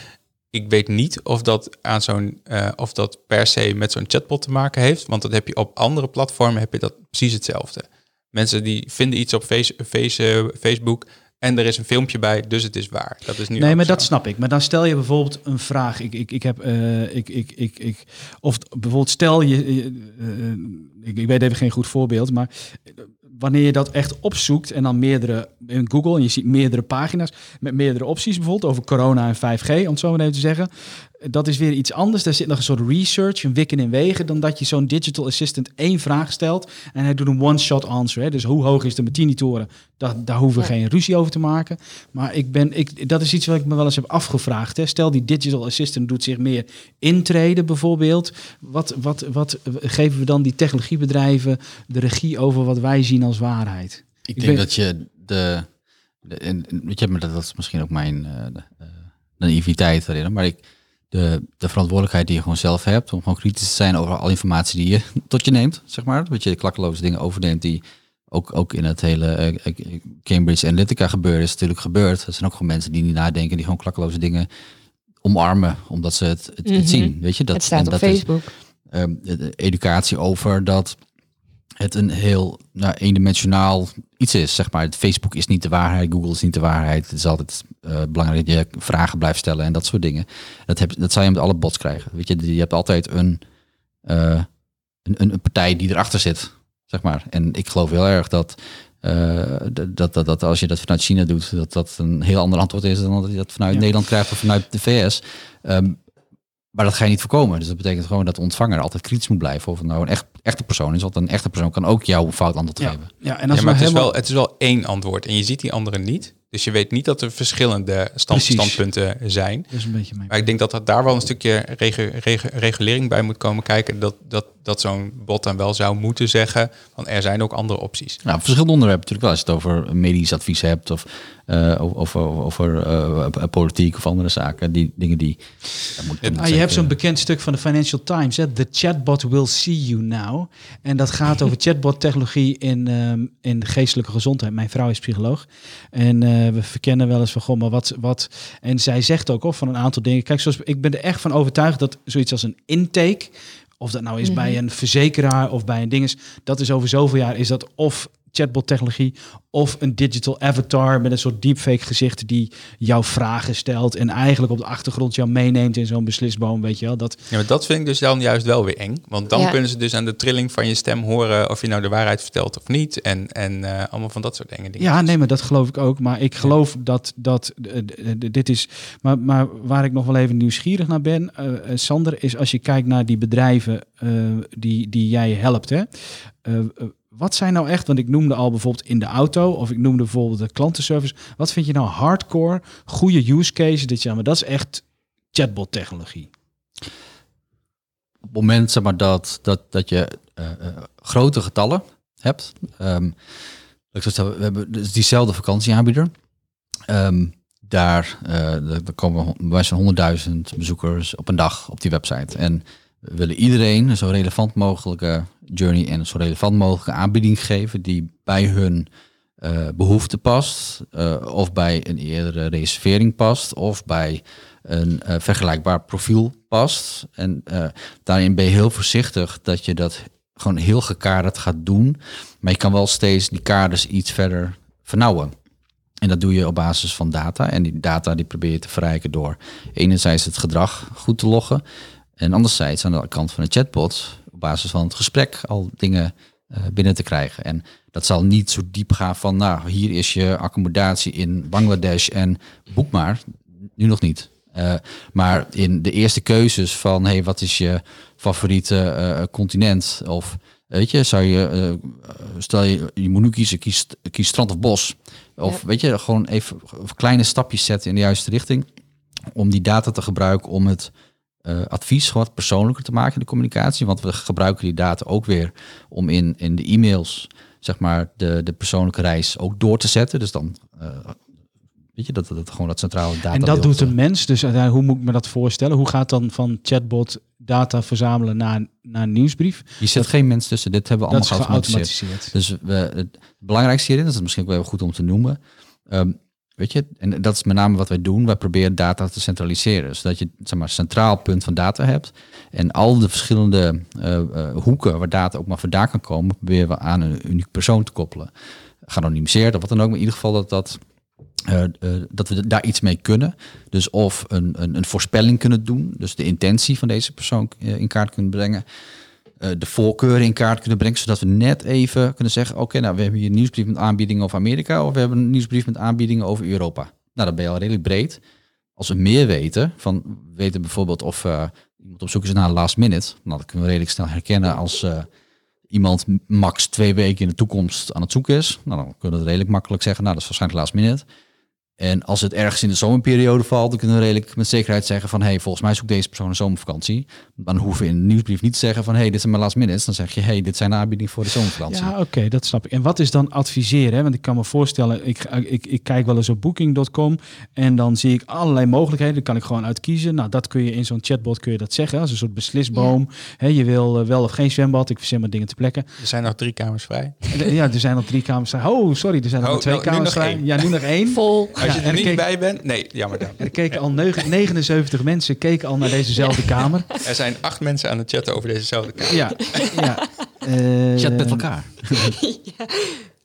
ik weet niet of dat, aan zo'n, eh, of dat per se met zo'n chatbot te maken heeft. Want dat heb je op andere platformen heb je dat precies hetzelfde. Mensen die vinden iets op face, face, eh, Facebook en er is een filmpje bij, dus het is waar. Dat is nu Nee, maar zo. dat snap ik. Maar dan stel je bijvoorbeeld een vraag. Ik, ik, ik heb, eh, ik, ik, ik, ik, of bijvoorbeeld stel je, ik, ik weet even geen goed voorbeeld, maar wanneer je dat echt opzoekt en dan meerdere in Google en je ziet meerdere pagina's met meerdere opties bijvoorbeeld over corona en 5G, om het zo maar even te zeggen. Dat is weer iets anders. Daar zit nog een soort research, een wikken in wegen, dan dat je zo'n digital assistant één vraag stelt en hij doet een one-shot answer. Hè. Dus hoe hoog is de Martini-toren? Daar, daar hoeven we Ja. geen ruzie over te maken. Maar ik ben, ik, dat is iets wat ik me wel eens heb afgevraagd. Hè. Stel, die digital assistant doet zich meer intreden bijvoorbeeld. Wat, wat, wat geven we dan die technologiebedrijven de regie over wat wij zien als waarheid? Ik, Ik denk ben- dat je de, de en, en weet je, maar dat, dat is misschien ook mijn eh, de, eh, naïviteit erin, maar ik, de, de verantwoordelijkheid die je gewoon zelf hebt om gewoon kritisch te zijn over alle informatie die je [laughs] tot je neemt, zeg maar, dat je klakkeloze dingen overneemt die ook, ook in het hele eh, eh, Cambridge Analytica gebeuren is natuurlijk gebeurd. Er zijn ook gewoon mensen die niet nadenken, die gewoon klakkeloze dingen omarmen, omdat ze het, het, Mhm. zien. Weet je, dat, het staat en op dat is- Facebook. ehm, educatie over dat het een heel nou, eendimensionaal iets is. Zeg maar. Facebook is niet de waarheid, Google is niet de waarheid. Het is altijd eh, belangrijk dat je vragen blijft stellen en dat soort dingen. Dat, heb, dat zal je met alle bots krijgen. Weet je, je hebt altijd een, eh, een, een, een partij die erachter zit. Zeg maar. En ik geloof heel erg dat, eh, dat, dat, dat, als je dat vanuit China doet, dat dat een heel ander antwoord is dan dat je dat vanuit Ja. Nederland krijgt of vanuit de VS. Ehm, maar dat ga je niet voorkomen. Dus dat betekent gewoon dat de ontvanger altijd kritisch moet blijven. Of het nou een echt, echte persoon is. Want een echte persoon kan ook jou een fout antwoord Ja, geven. ja en als Ja, we maar het is, helemaal... wel, het is wel één antwoord en je ziet die andere niet. Dus je weet niet dat er verschillende stand, standpunten zijn. Dat is een beetje mijn... Maar ik denk dat er daar wel een stukje regu- regu- regulering bij moet komen kijken. Dat, dat, dat zo'n bot dan wel zou moeten zeggen van er zijn ook andere opties. Nou, verschillende onderwerpen natuurlijk wel. Als je het over medisch advies hebt of eh, over, over, over eh, politiek of andere zaken. Die dingen die... daar moet, moet Ah, je hebt zo'n bekend stuk van de Financial Times, hè? The chatbot will see you now. En dat gaat over [laughs] chatbot-technologie in, ehm, in geestelijke gezondheid. Mijn vrouw is psycholoog. En eh, we verkennen wel eens van, goh, maar wat, wat... En zij zegt ook of van een aantal dingen. Kijk, zoals, ik ben er echt van overtuigd dat zoiets als een intake... Of dat nou is bij een verzekeraar of bij een dinges... Dat is over zoveel jaar, is dat of chatbot-technologie... of een digital avatar met een soort deepfake gezicht... die jouw vragen stelt en eigenlijk op de achtergrond jou meeneemt in zo'n beslisboom, weet je wel. Dat, Ja, maar dat vind ik dus dan juist wel weer eng. Want dan Ja. kunnen ze dus aan de trilling van je stem horen of je nou de waarheid vertelt of niet. En, en eh, allemaal van dat soort dingen. ja, nee, maar dat geloof ik ook. Maar ik geloof dat, dat eh, dit is... Maar, maar waar ik nog wel even nieuwsgierig naar ben, eh, eh, Sander... is als je kijkt naar die bedrijven eh, die, die jij helpt, hè. Wat zijn nou echt, want ik noemde al bijvoorbeeld in de auto... of ik noemde bijvoorbeeld de klantenservice. Wat vind je nou hardcore, goede use case? Dit jaar, maar dat is echt chatbot-technologie. op het moment zeg maar, dat, dat, dat je eh, eh, grote getallen hebt. laat ik we hebben dus diezelfde vakantieaanbieder. Ehm, daar, daar komen wij zijn 100.000 bezoekers op een dag op die website. En we willen iedereen een zo relevant mogelijke journey en een zo relevant mogelijke aanbieding geven die bij hun eh behoefte past, eh, of bij een eerdere reservering past, of bij een eh, vergelijkbaar profiel past. En daarin ben je heel voorzichtig dat je dat gewoon heel gekaderd gaat doen. Maar je kan wel steeds die kaders iets verder vernauwen. En dat doe je op basis van data. En die data die probeer je te verrijken door enerzijds het gedrag goed te loggen. En anderzijds aan de kant van de chatbot op basis van het gesprek al dingen eh, binnen te krijgen. En dat zal niet zo diep gaan van, nou, hier is je accommodatie in Bangladesh en boek maar. Nu nog niet. Eh, maar in de eerste keuzes van hey, wat is je favoriete eh, continent? Of weet je, zou je, stel je, je moet nu kiezen, kies, kies strand of bos. Of Ja. weet je, gewoon even kleine stapjes zetten in de juiste richting. Om die data te gebruiken om het eh, advies wat persoonlijker te maken in de communicatie. Want we gebruiken die data ook weer om in, in de e-mails, zeg maar, de, de persoonlijke reis ook door te zetten. Dus dan, eh, weet je, dat, dat gewoon dat centrale data. En dat doet een mens. Dus hoe moet ik me dat voorstellen? Hoe gaat dan van chatbot data verzamelen naar, naar een nieuwsbrief? Je zet geen mens tussen. Dit hebben we Dat is allemaal geautomatiseerd. geautomatiseerd. Dus we, het belangrijkste hierin, dat is misschien ook wel goed om te noemen. ehm, weet je, en dat is met name wat wij doen. Wij proberen data te centraliseren. Zodat je zeg maar, centraal punt van data hebt. En al de verschillende eh, eh, hoeken waar data ook maar vandaan kan komen, proberen we aan een uniek persoon te koppelen. Geanonimiseerd of wat dan ook. Maar in ieder geval dat, dat, eh, dat we daar iets mee kunnen. Dus of een, een, een voorspelling kunnen doen. Dus de intentie van deze persoon in kaart kunnen brengen de voorkeuren in kaart kunnen brengen, zodat we net even kunnen zeggen, oké, nou we hebben hier een nieuwsbrief met aanbiedingen over Amerika of we hebben een nieuwsbrief met aanbiedingen over Europa. Nou, dan ben je al redelijk breed. Als we meer weten, van we weten bijvoorbeeld of eh, iemand op zoek is naar last minute, nou, dat kunnen we redelijk snel herkennen als eh, iemand max twee weken in de toekomst aan het zoeken is. Nou, dan kunnen we redelijk makkelijk zeggen, nou, dat is waarschijnlijk last minute. En als het ergens in de zomerperiode valt, dan kunnen we redelijk met zekerheid zeggen van, hey, volgens mij zoekt deze persoon een zomervakantie. Dan hoeven we in de nieuwsbrief niet te zeggen van, hey, dit zijn mijn last minutes. Dan zeg je, hey, dit zijn de aanbiedingen voor de zomervakantie. Ja, oké, dat snap ik. En wat is dan adviseren? Hè? Want ik kan me voorstellen, ik, ik, ik kijk wel eens op booking.com en dan zie ik allerlei mogelijkheden. Dan kan ik gewoon uitkiezen. Nou, dat kun je in zo'n chatbot kun je dat zeggen. Als een soort beslisboom. Hè, je wil eh, wel of geen zwembad. Ik verzin maar dingen te plekken. Er zijn nog drie kamers vrij. Ja, er zijn nog drie kamers vrij. Oh, sorry, er zijn nog Oh, maar twee nou, kamers nog vrij. één. Ja, nu nog één. Vol. Als je er niet bij bent, nee, jammer dan. Er keken al negen- 79 mensen keken al naar dezezelfde kamer. Er zijn acht mensen aan het chatten over dezezelfde kamer. Ja, ja. Eh, [laughs] Chat met elkaar. [laughs]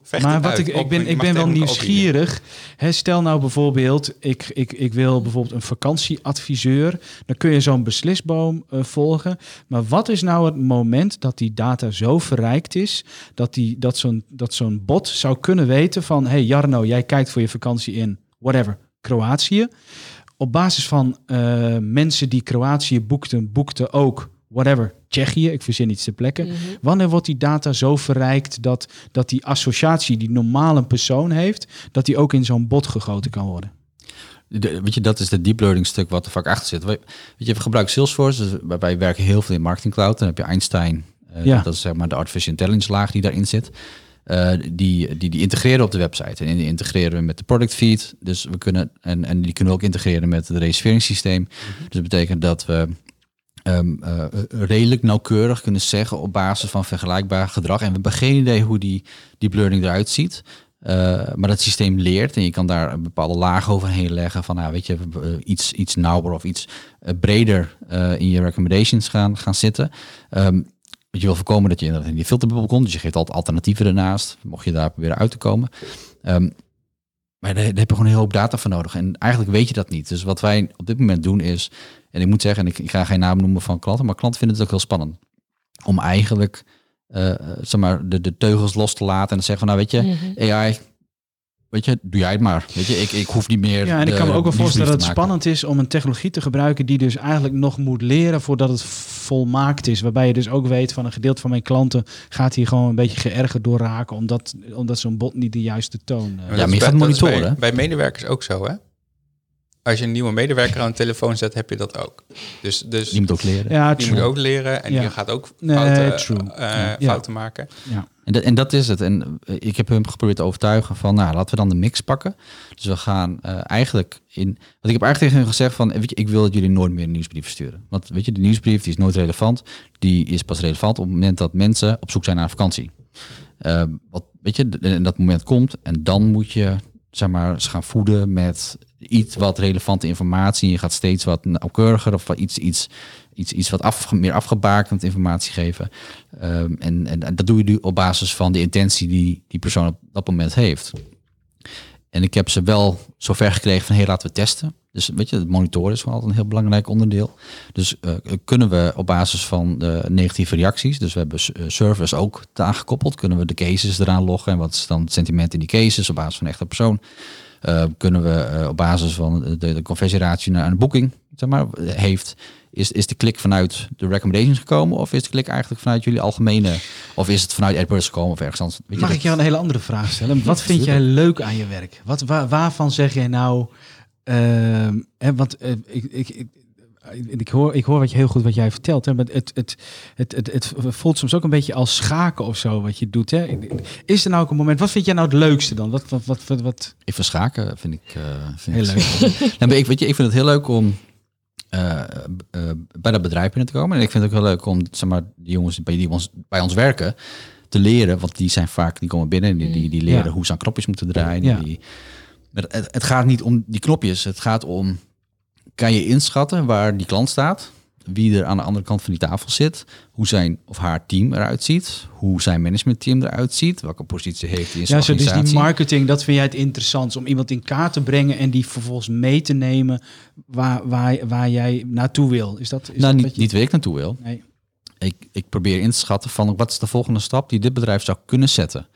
Vecht maar wat ik, ik Ook- ben, ik ben wel elkaar nieuwsgierig. Hè, stel nou bijvoorbeeld, ik, ik, ik wil bijvoorbeeld een vakantieadviseur. Dan kun je zo'n beslisboom eh, volgen. Maar wat is nou het moment dat die data zo verrijkt is... dat, die, dat zo'n dat zo'n bot zou kunnen weten van... hey Jarno, jij kijkt voor je vakantie in whatever, Kroatië. Op basis van eh, mensen die Kroatië boekten, boekten ook whatever, Tsjechië. Ik verzin iets te plekken. Mhm. Wanneer wordt die data zo verrijkt dat, dat die associatie die normaal een persoon heeft, dat die ook in zo'n bot gegoten kan worden? De- weet je, dat is het deep learning stuk wat er vaak achter zit. Weet je, we gebruiken Salesforce, dus wij- wij werken heel veel in Marketing Cloud. Dan heb je Einstein, eh, Ja. dat is zeg maar de artificial intelligence laag die daarin zit. Eh, die, die, die integreren op de website en die integreren we met de product feed. Dus we kunnen, en, en die kunnen we ook integreren met het reserveringssysteem. Dus dat betekent dat we ehm, eh, redelijk nauwkeurig kunnen zeggen op basis van vergelijkbaar gedrag. En we hebben geen idee hoe die deep learning eruit ziet. Eh, maar dat systeem leert en je kan daar een bepaalde laag overheen leggen van, nou, weet je, iets, iets nauwer of iets breder in je recommendations gaan, gaan zitten. Ehm, want je wil voorkomen dat je inderdaad in die filterbubbel komt, dus je geeft altijd alternatieven ernaast, mocht je daar proberen uit te komen. Ehm, maar daar, daar heb je gewoon een hele hoop data voor nodig. En eigenlijk weet je dat niet. Dus wat wij op dit moment doen is, en ik moet zeggen, en ik, ik ga geen naam noemen van klanten, maar klanten vinden het ook heel spannend. Om eigenlijk eh, zeg maar, de, de teugels los te laten en te zeggen van, nou weet je, Mhm. AI, weet je, doe jij het maar. Weet je, ik, ik hoef niet meer. Ja, en ik kan me ook wel voorstellen dat het spannend is om een technologie te gebruiken die dus eigenlijk nog moet leren voordat het volmaakt is. Waarbij je dus ook weet van een gedeelte van mijn klanten gaat hier gewoon een beetje geërgerd door raken, omdat, omdat zo'n bot niet de juiste toon. eh, Ja, maar je gaat monitoren, bij medewerkers ook zo, hè? Als je een nieuwe medewerker aan de telefoon zet, heb je dat ook. Dus, dus Die moet ook leren. ja, die moet ook leren en Ja. die gaat ook fouten, eh, Ja. fouten maken. Ja. En, dat, en dat is het. En eh, ik heb hem geprobeerd te overtuigen van, nou, laten we dan de mix pakken. Dus we gaan eh, eigenlijk in... Want ik heb eigenlijk tegen hem gezegd van, eh, weet je, ik wil dat jullie nooit meer een nieuwsbrief sturen. Want weet je, de nieuwsbrief die is nooit relevant. Die is pas relevant op het moment dat mensen op zoek zijn naar een vakantie. Eh, wat, weet je, en dat moment komt en dan moet je, zeg maar, gaan voeden met iets wat relevante informatie. Je gaat steeds wat nauwkeuriger of iets, iets, iets, iets wat af, meer afgebakend informatie geven. Ehm, en, en dat doe je nu op basis van de intentie die die persoon op dat moment heeft. En ik heb ze wel zover gekregen van, hey, laten we testen. Dus weet je, het monitoren is wel altijd een heel belangrijk onderdeel. Dus uh, kunnen we op basis van de negatieve reacties, dus we hebben servers ook aangekoppeld, kunnen we de cases eraan loggen en wat is dan het sentiment in die cases op basis van een echte persoon. Uh, kunnen we op basis van de, de naar een boeking, zeg maar, heeft, is, is de klik vanuit de recommendations gekomen? Of is de klik eigenlijk vanuit jullie algemene? Of is het vanuit AdWords gekomen of ergens anders? Weet Mag ik jou een hele andere vraag stellen? Wat vind jij leuk aan je werk? Wat, waar, waarvan zeg jij nou... Uh, hè, want uh, ik, ik, ik ik hoor, ik hoor wat je heel goed wat jij vertelt. Hè, maar het, het, het, het, het, voelt soms ook een beetje als schaken of zo wat je doet. Hè. Is er nou ook een moment? Wat vind jij nou het leukste dan? Wat, wat, wat, wat, Ik vind schaken vind ik, uh, vind heel leuk. [laughs] ik, weet je, ik vind het heel leuk om uh, uh, bij dat bedrijf binnen te komen. En ik vind het ook heel leuk om zeg maar, de jongens bij, die ons, bij ons werken te leren. Want die zijn vaak, die komen binnen en die, die, die leren ja. hoe ze aan knopjes moeten draaien. Ja. Die, het, het gaat niet om die knopjes. Het gaat om, kan je inschatten waar die klant staat? Wie er aan de andere kant van die tafel zit, hoe zijn of haar team eruit ziet, hoe zijn managementteam eruit ziet, welke positie heeft hij in zijn ja, zo, Dus die marketing, dat vind jij het interessant om iemand in kaart te brengen en die vervolgens mee te nemen waar, waar, waar jij naartoe wil. Is dat, is nou, dat niet, niet waar ik naartoe wil. Nee. Ik, ik probeer in te schatten van wat is de volgende stap die dit bedrijf zou kunnen zetten.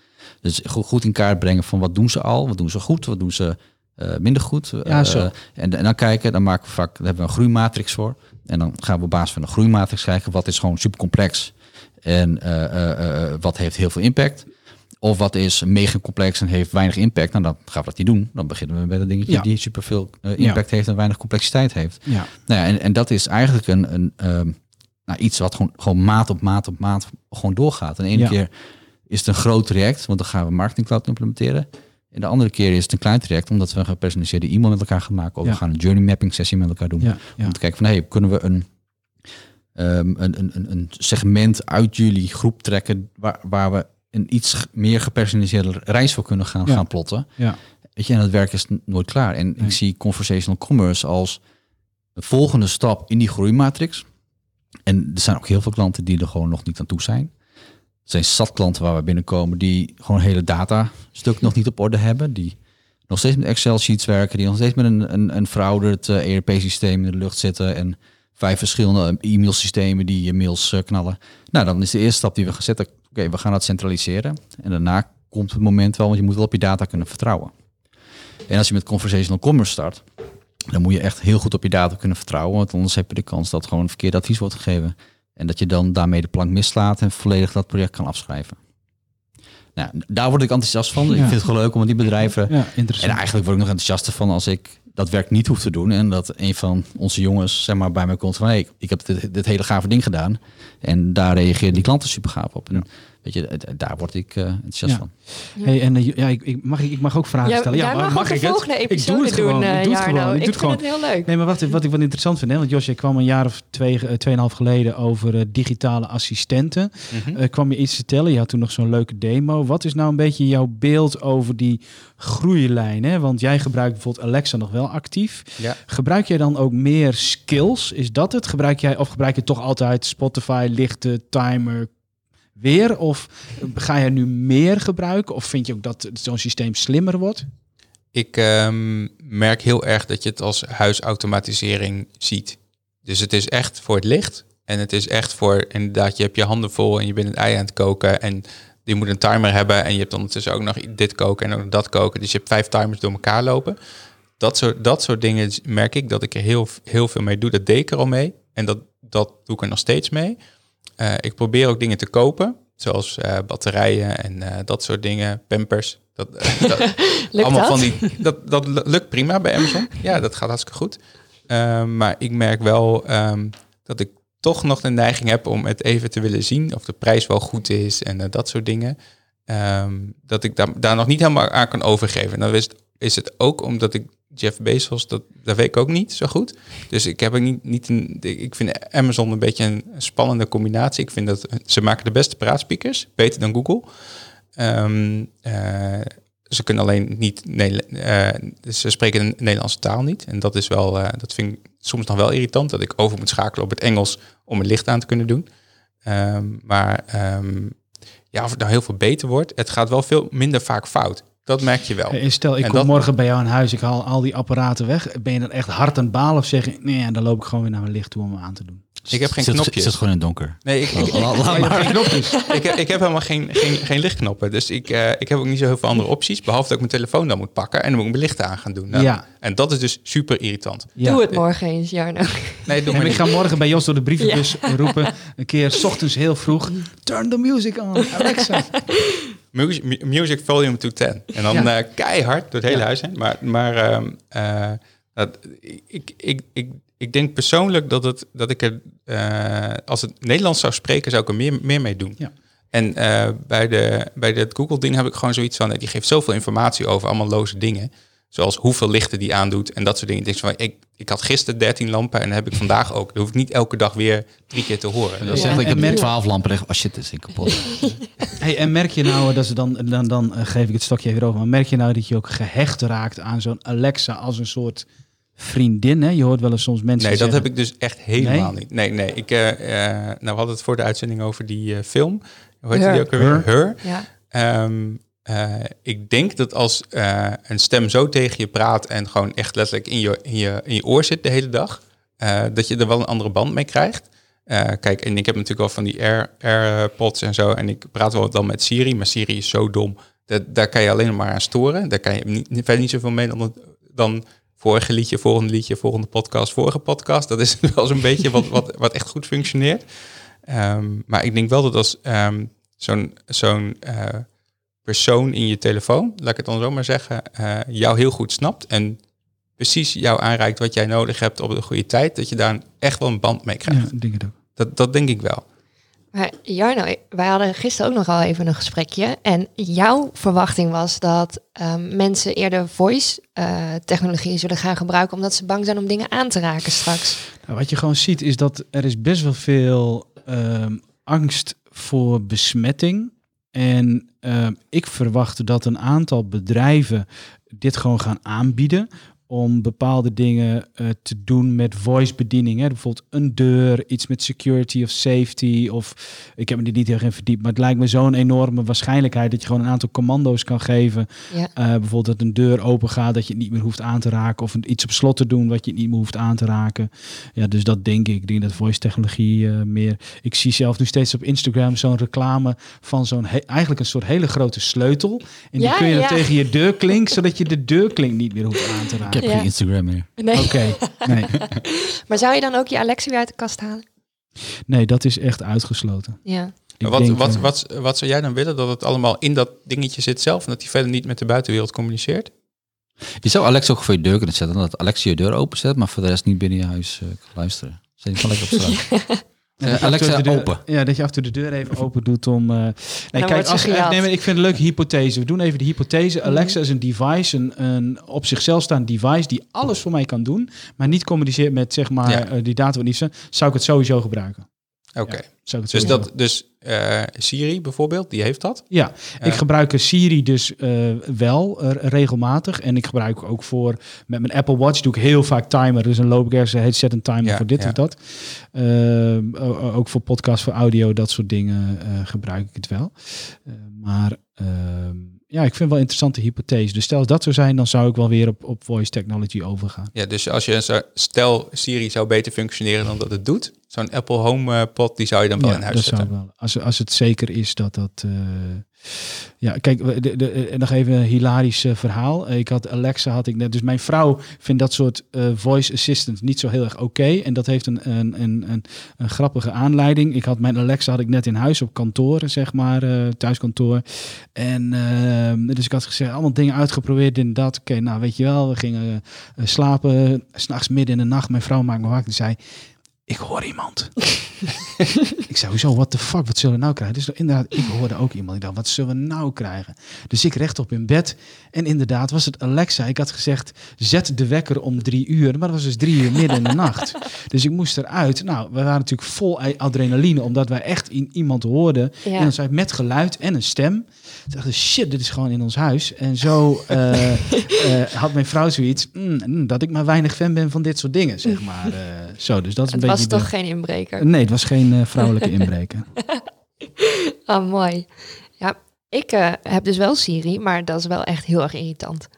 Dus goed, in kaart brengen van wat doen ze al, wat doen ze goed, wat doen ze uh, minder goed. Ja, zo. Uh, en, en dan kijken, dan maken we vaak, daar hebben we een groeimatrix voor. En dan gaan we op basis van een groeimatrix kijken wat is gewoon super complex en uh, wat heeft heel veel impact. Of wat is mega complex en heeft weinig impact. Nou, dan gaan we dat niet doen. Dan beginnen we met een dingetje Ja. die super veel impact Ja. heeft en weinig complexiteit heeft. Ja. Nou ja, en, en dat is eigenlijk een, een ehm, nou, iets wat gewoon, gewoon maat op maat op maat gewoon doorgaat. En Ja. keer is het een groot traject, want dan gaan we Marketing Cloud implementeren. En de andere keer is het een klein traject, omdat we een gepersonaliseerde e-mail met elkaar gaan maken. Of Ja. we gaan een journey mapping sessie met elkaar doen. Ja, ja. Om te kijken van, hey, kunnen we een, ehm, een, een, een, een segment uit jullie groep trekken waar, waar we een iets meer gepersonaliseerde reis voor kunnen gaan, gaan plotten. Ja. Weet je, en dat werk is nooit klaar. En Nee. ik zie conversational commerce als de volgende stap in die groeimatrix. En er zijn ook heel veel klanten die er gewoon nog niet aan toe zijn. Zijn zat klanten waar we binnenkomen die gewoon hele data stuk nog niet op orde hebben. Die nog steeds met Excel sheets werken. Die nog steeds met een, een, een verouderd eh, ERP-systeem in de lucht zitten. En vijf verschillende e-mailsystemen die je mails eh, knallen. Nou, dan is de eerste stap die we zetten. Oké, we gaan dat centraliseren. En daarna komt het moment wel, want je moet wel op je data kunnen vertrouwen. En als je met conversational commerce start, dan moet je echt heel goed op je data kunnen vertrouwen. Want anders heb je de kans dat gewoon verkeerd advies wordt gegeven. En dat je dan daarmee de plank mislaat en volledig dat project kan afschrijven. Nou, daar word ik enthousiast van. Ik vind het gewoon leuk om die bedrijven. Ja, En eigenlijk word ik nog enthousiaster van als ik dat werk niet hoef te doen. En dat een van onze jongens zeg maar, bij mij komt van... Hey, ik heb dit, dit hele gave ding gedaan. En daar reageerden die klanten super gaaf op. En weet je, daar word ik eh, enthousiast Ja. van. Hey, en eh, ja, ik, ik, mag, ik mag ook vragen Ja, stellen. Ja, mag, ik het? volgende Ik doe episode het doen, gewoon. Ik doe het gewoon. Ik doe Ik het vind gewoon. het heel leuk. Nee, maar wat, wat ik wat interessant vind, hè, want Jos, je kwam een jaar of twee, eh, tweeënhalf geleden over eh, digitale assistenten. Eh, kwam je iets vertellen? Je had toen nog zo'n leuke demo. Wat is nou een beetje jouw beeld over die groeilijn? Hè? Want jij gebruikt bijvoorbeeld Alexa nog wel actief. Ja. Gebruik jij dan ook meer skills? Is dat het? Gebruik jij of gebruik je toch altijd Spotify, lichten, timer, weer? Of ga jij nu meer gebruiken? Of vind je ook dat zo'n systeem slimmer wordt? Ik ehm, merk heel erg dat je het als huisautomatisering ziet. Dus het is echt voor het licht. En het is echt voor, inderdaad, je hebt je handen vol en je bent het ei aan het koken. En je moet een timer hebben en je hebt ondertussen ook nog dit koken en ook dat koken. Dus je hebt vijf timers door elkaar lopen. Dat soort, dat soort dingen merk ik dat ik er heel, heel veel mee doe. Dat deed ik er al mee. En dat, dat doe ik er nog steeds mee. Eh, ik probeer ook dingen te kopen. Zoals eh, batterijen en eh, dat soort dingen. Pampers. Dat, [laughs] dat, Lukt allemaal dat? van die. Dat, dat lukt prima bij Amazon. [laughs] Ja, dat gaat hartstikke goed. Maar ik merk wel ehm, dat ik toch nog de neiging heb om het even te willen zien of de prijs wel goed is en dat soort dingen. Ehm, dat ik daar, daar nog niet helemaal aan kan overgeven. En dan is het, is het ook omdat ik Jeff Bezos, dat, weet ik ook niet zo goed. Dus ik heb er niet, niet. Ik vind Amazon een beetje een spannende combinatie. Ik vind dat ze maken de beste praatspeakers, beter dan Google. Ehm, eh, ze kunnen alleen niet. Eh, ze spreken de Nederlandse taal niet. En dat is wel. eh, dat vind ik soms nog wel irritant. Dat ik over moet schakelen op het Engels om het licht aan te kunnen doen. Ehm, maar ehm, ja, of het nou heel veel beter wordt, het gaat wel veel minder vaak fout. Dat merk je wel. En stel, ik En kom morgen bij jou in huis, ik haal al die apparaten weg. Ben je dan echt hard aan het balen of zeg je, nee, dan loop ik gewoon weer naar mijn licht toe om hem aan te doen? Ik heb geen zit, knopjes. Zit gewoon in het donker. Nee, ik, ik, Laat- laat maar. ik, heb, ik heb helemaal geen, geen, geen lichtknoppen. Dus ik, eh, ik heb ook niet zo heel veel andere opties. Behalve dat ik mijn telefoon dan moet pakken en dan moet ik mijn lichten aan gaan doen. Nou, Ja. En dat is dus super irritant. Ja. Doe het morgen eens, Jarno. Nee, doe maar ik ga morgen bij Jos door de brievenbus roepen, een keer 's ochtends heel vroeg, turn the music on, Alexa. Music, mu- music volume to 10. En dan Ja. eh, keihard door het hele Ja. huis heen. Maar, maar ehm, eh, dat, ik, ik, ik, ik denk persoonlijk dat, het, dat ik er, eh, als het Nederlands zou spreken, zou ik er meer, meer mee doen. Ja. En eh, bij, de, bij dat Google-ding heb ik gewoon zoiets van, die geeft zoveel informatie over allemaal loze dingen. Zoals hoeveel lichten die aandoet en dat soort dingen. Ik denk van, ik, ik had gisteren 13 lampen en dat heb ik vandaag ook. Dat hoef ik niet elke dag weer drie keer te horen. Dat Dat- zegt, Ja. ik heb net merk- 12 lampen. liggen. Oh shit, dit is ik kapot. [laughs] Hey, en merk je nou, dat ze dan, dan, dan eh, geef ik het stokje even over, maar merk je nou dat je ook gehecht raakt aan zo'n Alexa als een soort vriendin? Hè? Je hoort wel eens soms mensen Nee, dat zeggen, heb ik dus echt helemaal Nee? niet. Nee, nee. Ik, eh, eh, nou, we hadden het voor de uitzending over die eh, film. Hoe heet Her. die ook alweer? Her. Ja. Ehm, eh, ik denk dat als eh, een stem zo tegen je praat en gewoon echt letterlijk in je, in je, in je oor zit de hele dag, eh, dat je er wel een andere band mee krijgt. Eh, kijk, en ik heb natuurlijk wel van die Air- AirPods en zo, en ik praat wel dan met Siri, maar Siri is zo dom. Dat, daar kan je alleen maar aan storen. Daar kan je niet, verder niet zoveel mee dan, dan vorige liedje, volgende liedje, volgende podcast, vorige podcast. Dat is [laughs] wel zo'n beetje wat, wat, wat echt goed functioneert. Ehm, maar ik denk wel dat als ehm, zo'n zo'n eh, persoon in je telefoon, laat ik het dan zo maar zeggen, eh, jou heel goed snapt en precies jou aanreikt wat jij nodig hebt op de goede tijd, dat je daar echt wel een band mee krijgt. denk ook. Dat, dat denk ik wel. Maar Jarno, wij hadden gisteren ook nog al even een gesprekje. En jouw verwachting was dat ehm, mensen eerder voice-technologie zullen gaan gebruiken... omdat ze bang zijn om dingen aan te raken straks. Nou, wat je gewoon ziet is dat er is best wel veel ehm, angst voor besmetting. En ehm, ik verwacht dat een aantal bedrijven dit gewoon gaan aanbieden om bepaalde dingen eh, te doen met voice bediening. Hè? Bijvoorbeeld een deur, iets met security of safety. Of ik heb me dit niet heel erg in verdiept, maar het lijkt me zo'n enorme waarschijnlijkheid dat je gewoon een aantal commando's kan geven Ja. eh, bijvoorbeeld dat een deur open gaat, dat je het niet meer hoeft aan te raken. Of iets op slot te doen wat je niet meer hoeft aan te raken. Ja, dus dat denk ik. Ik denk dat voice technologie eh, meer... Ik zie zelf nu steeds op Instagram zo'n reclame van zo'n... eigenlijk een soort hele grote sleutel. En die Ja, kun je dan ja. tegen je deurklink, zodat je de deurklink niet meer hoeft aan te raken. Heb Ja. geen Instagram meer. Nee. Oké, [laughs] nee. Maar zou je dan ook je Alexa weer uit de kast halen? nee, dat is echt uitgesloten. Ja. Wat, denk, wat, eh, wat, wat zou jij dan willen? Dat het allemaal in dat dingetje zit zelf en dat die verder niet met de buitenwereld communiceert? Je zou Alexa ook voor je deur kunnen zetten. Dat Alexa je deur openzet, maar voor de rest niet binnen je huis eh, kan luisteren. Zet je gewoon lekker op straat. [laughs] Eh, Alexa, de deur- open. Ja, dat je af en toe de deur even open doet om... eh, nee, kijk, als, eh, gejat. nee, maar ik vind het een leuke hypothese. We doen even de hypothese. Alexa is een device, een, een op zichzelf staand device... die alles voor mij kan doen, maar niet communiceert met zeg maar, Ja. die data wat niet zijn. Zou ik het sowieso gebruiken. Oké. Het Dus, dat, dus eh, Siri bijvoorbeeld, die heeft dat. Ja, Ja. ik gebruik Siri dus eh, wel eh, regelmatig. En ik gebruik ook voor, met mijn Apple Watch doe ik heel vaak timer. Dus dan loop ik ergens, heet zet een timer Ja, voor dit ja. of dat. Ook voor podcast, voor audio, dat soort dingen eh, gebruik ik het wel. Eh, maar ehm, ja, ik vind wel een interessante hypothese. Dus stel als dat zou zijn, dan zou ik wel weer op, op voice technology overgaan. Ja, dus als je zo- stel Siri zou beter functioneren dan dat het doet, zo'n Apple Home eh, pod die zou je dan wel in huis dat zou zetten. wel. Als, als het zeker is dat dat. eh, ja, kijk, de, de, eh, nog even een hilarisch eh, verhaal. Eh, Ik had Alexa, had ik net. Dus mijn vrouw vindt dat soort voice assistant niet zo heel erg oké. En dat heeft een, een, een, een, een grappige aanleiding. Ik had mijn Alexa had ik net in huis op kantoor, zeg maar, thuiskantoor. En ehm, dus ik had gezegd, allemaal dingen uitgeprobeerd, en dat. Oké, nou weet je wel, we gingen slapen. S'nachts midden in de nacht, mijn vrouw maakt me wakker. Die zei, ik hoor iemand. [laughs] ik zei, hoezo, what the fuck, wat zullen we nou krijgen? Dus inderdaad, ik hoorde ook iemand. Ik dacht, wat zullen we nou krijgen? Dus ik rechtop in bed. En inderdaad was het Alexa. Ik had gezegd, zet de wekker om drie uur. Maar dat was dus drie uur midden in de nacht. [laughs] Dus ik moest eruit. Nou, we waren natuurlijk vol adrenaline, omdat wij echt in iemand hoorden. Ja. En dan zei met geluid en een stem. Toen dacht ik, shit, dit is gewoon in ons huis. En zo [laughs] eh, eh, had mijn vrouw zoiets, mm, mm, dat ik maar weinig fan ben van dit soort dingen, zeg maar. eh, zo, dus dat is een Het beetje was de- toch geen inbreker? Nee, het was geen eh, vrouwelijke [laughs] inbreker. Ah, mooi. Ja, Ik eh, heb dus wel Siri, maar dat is wel echt heel erg irritant.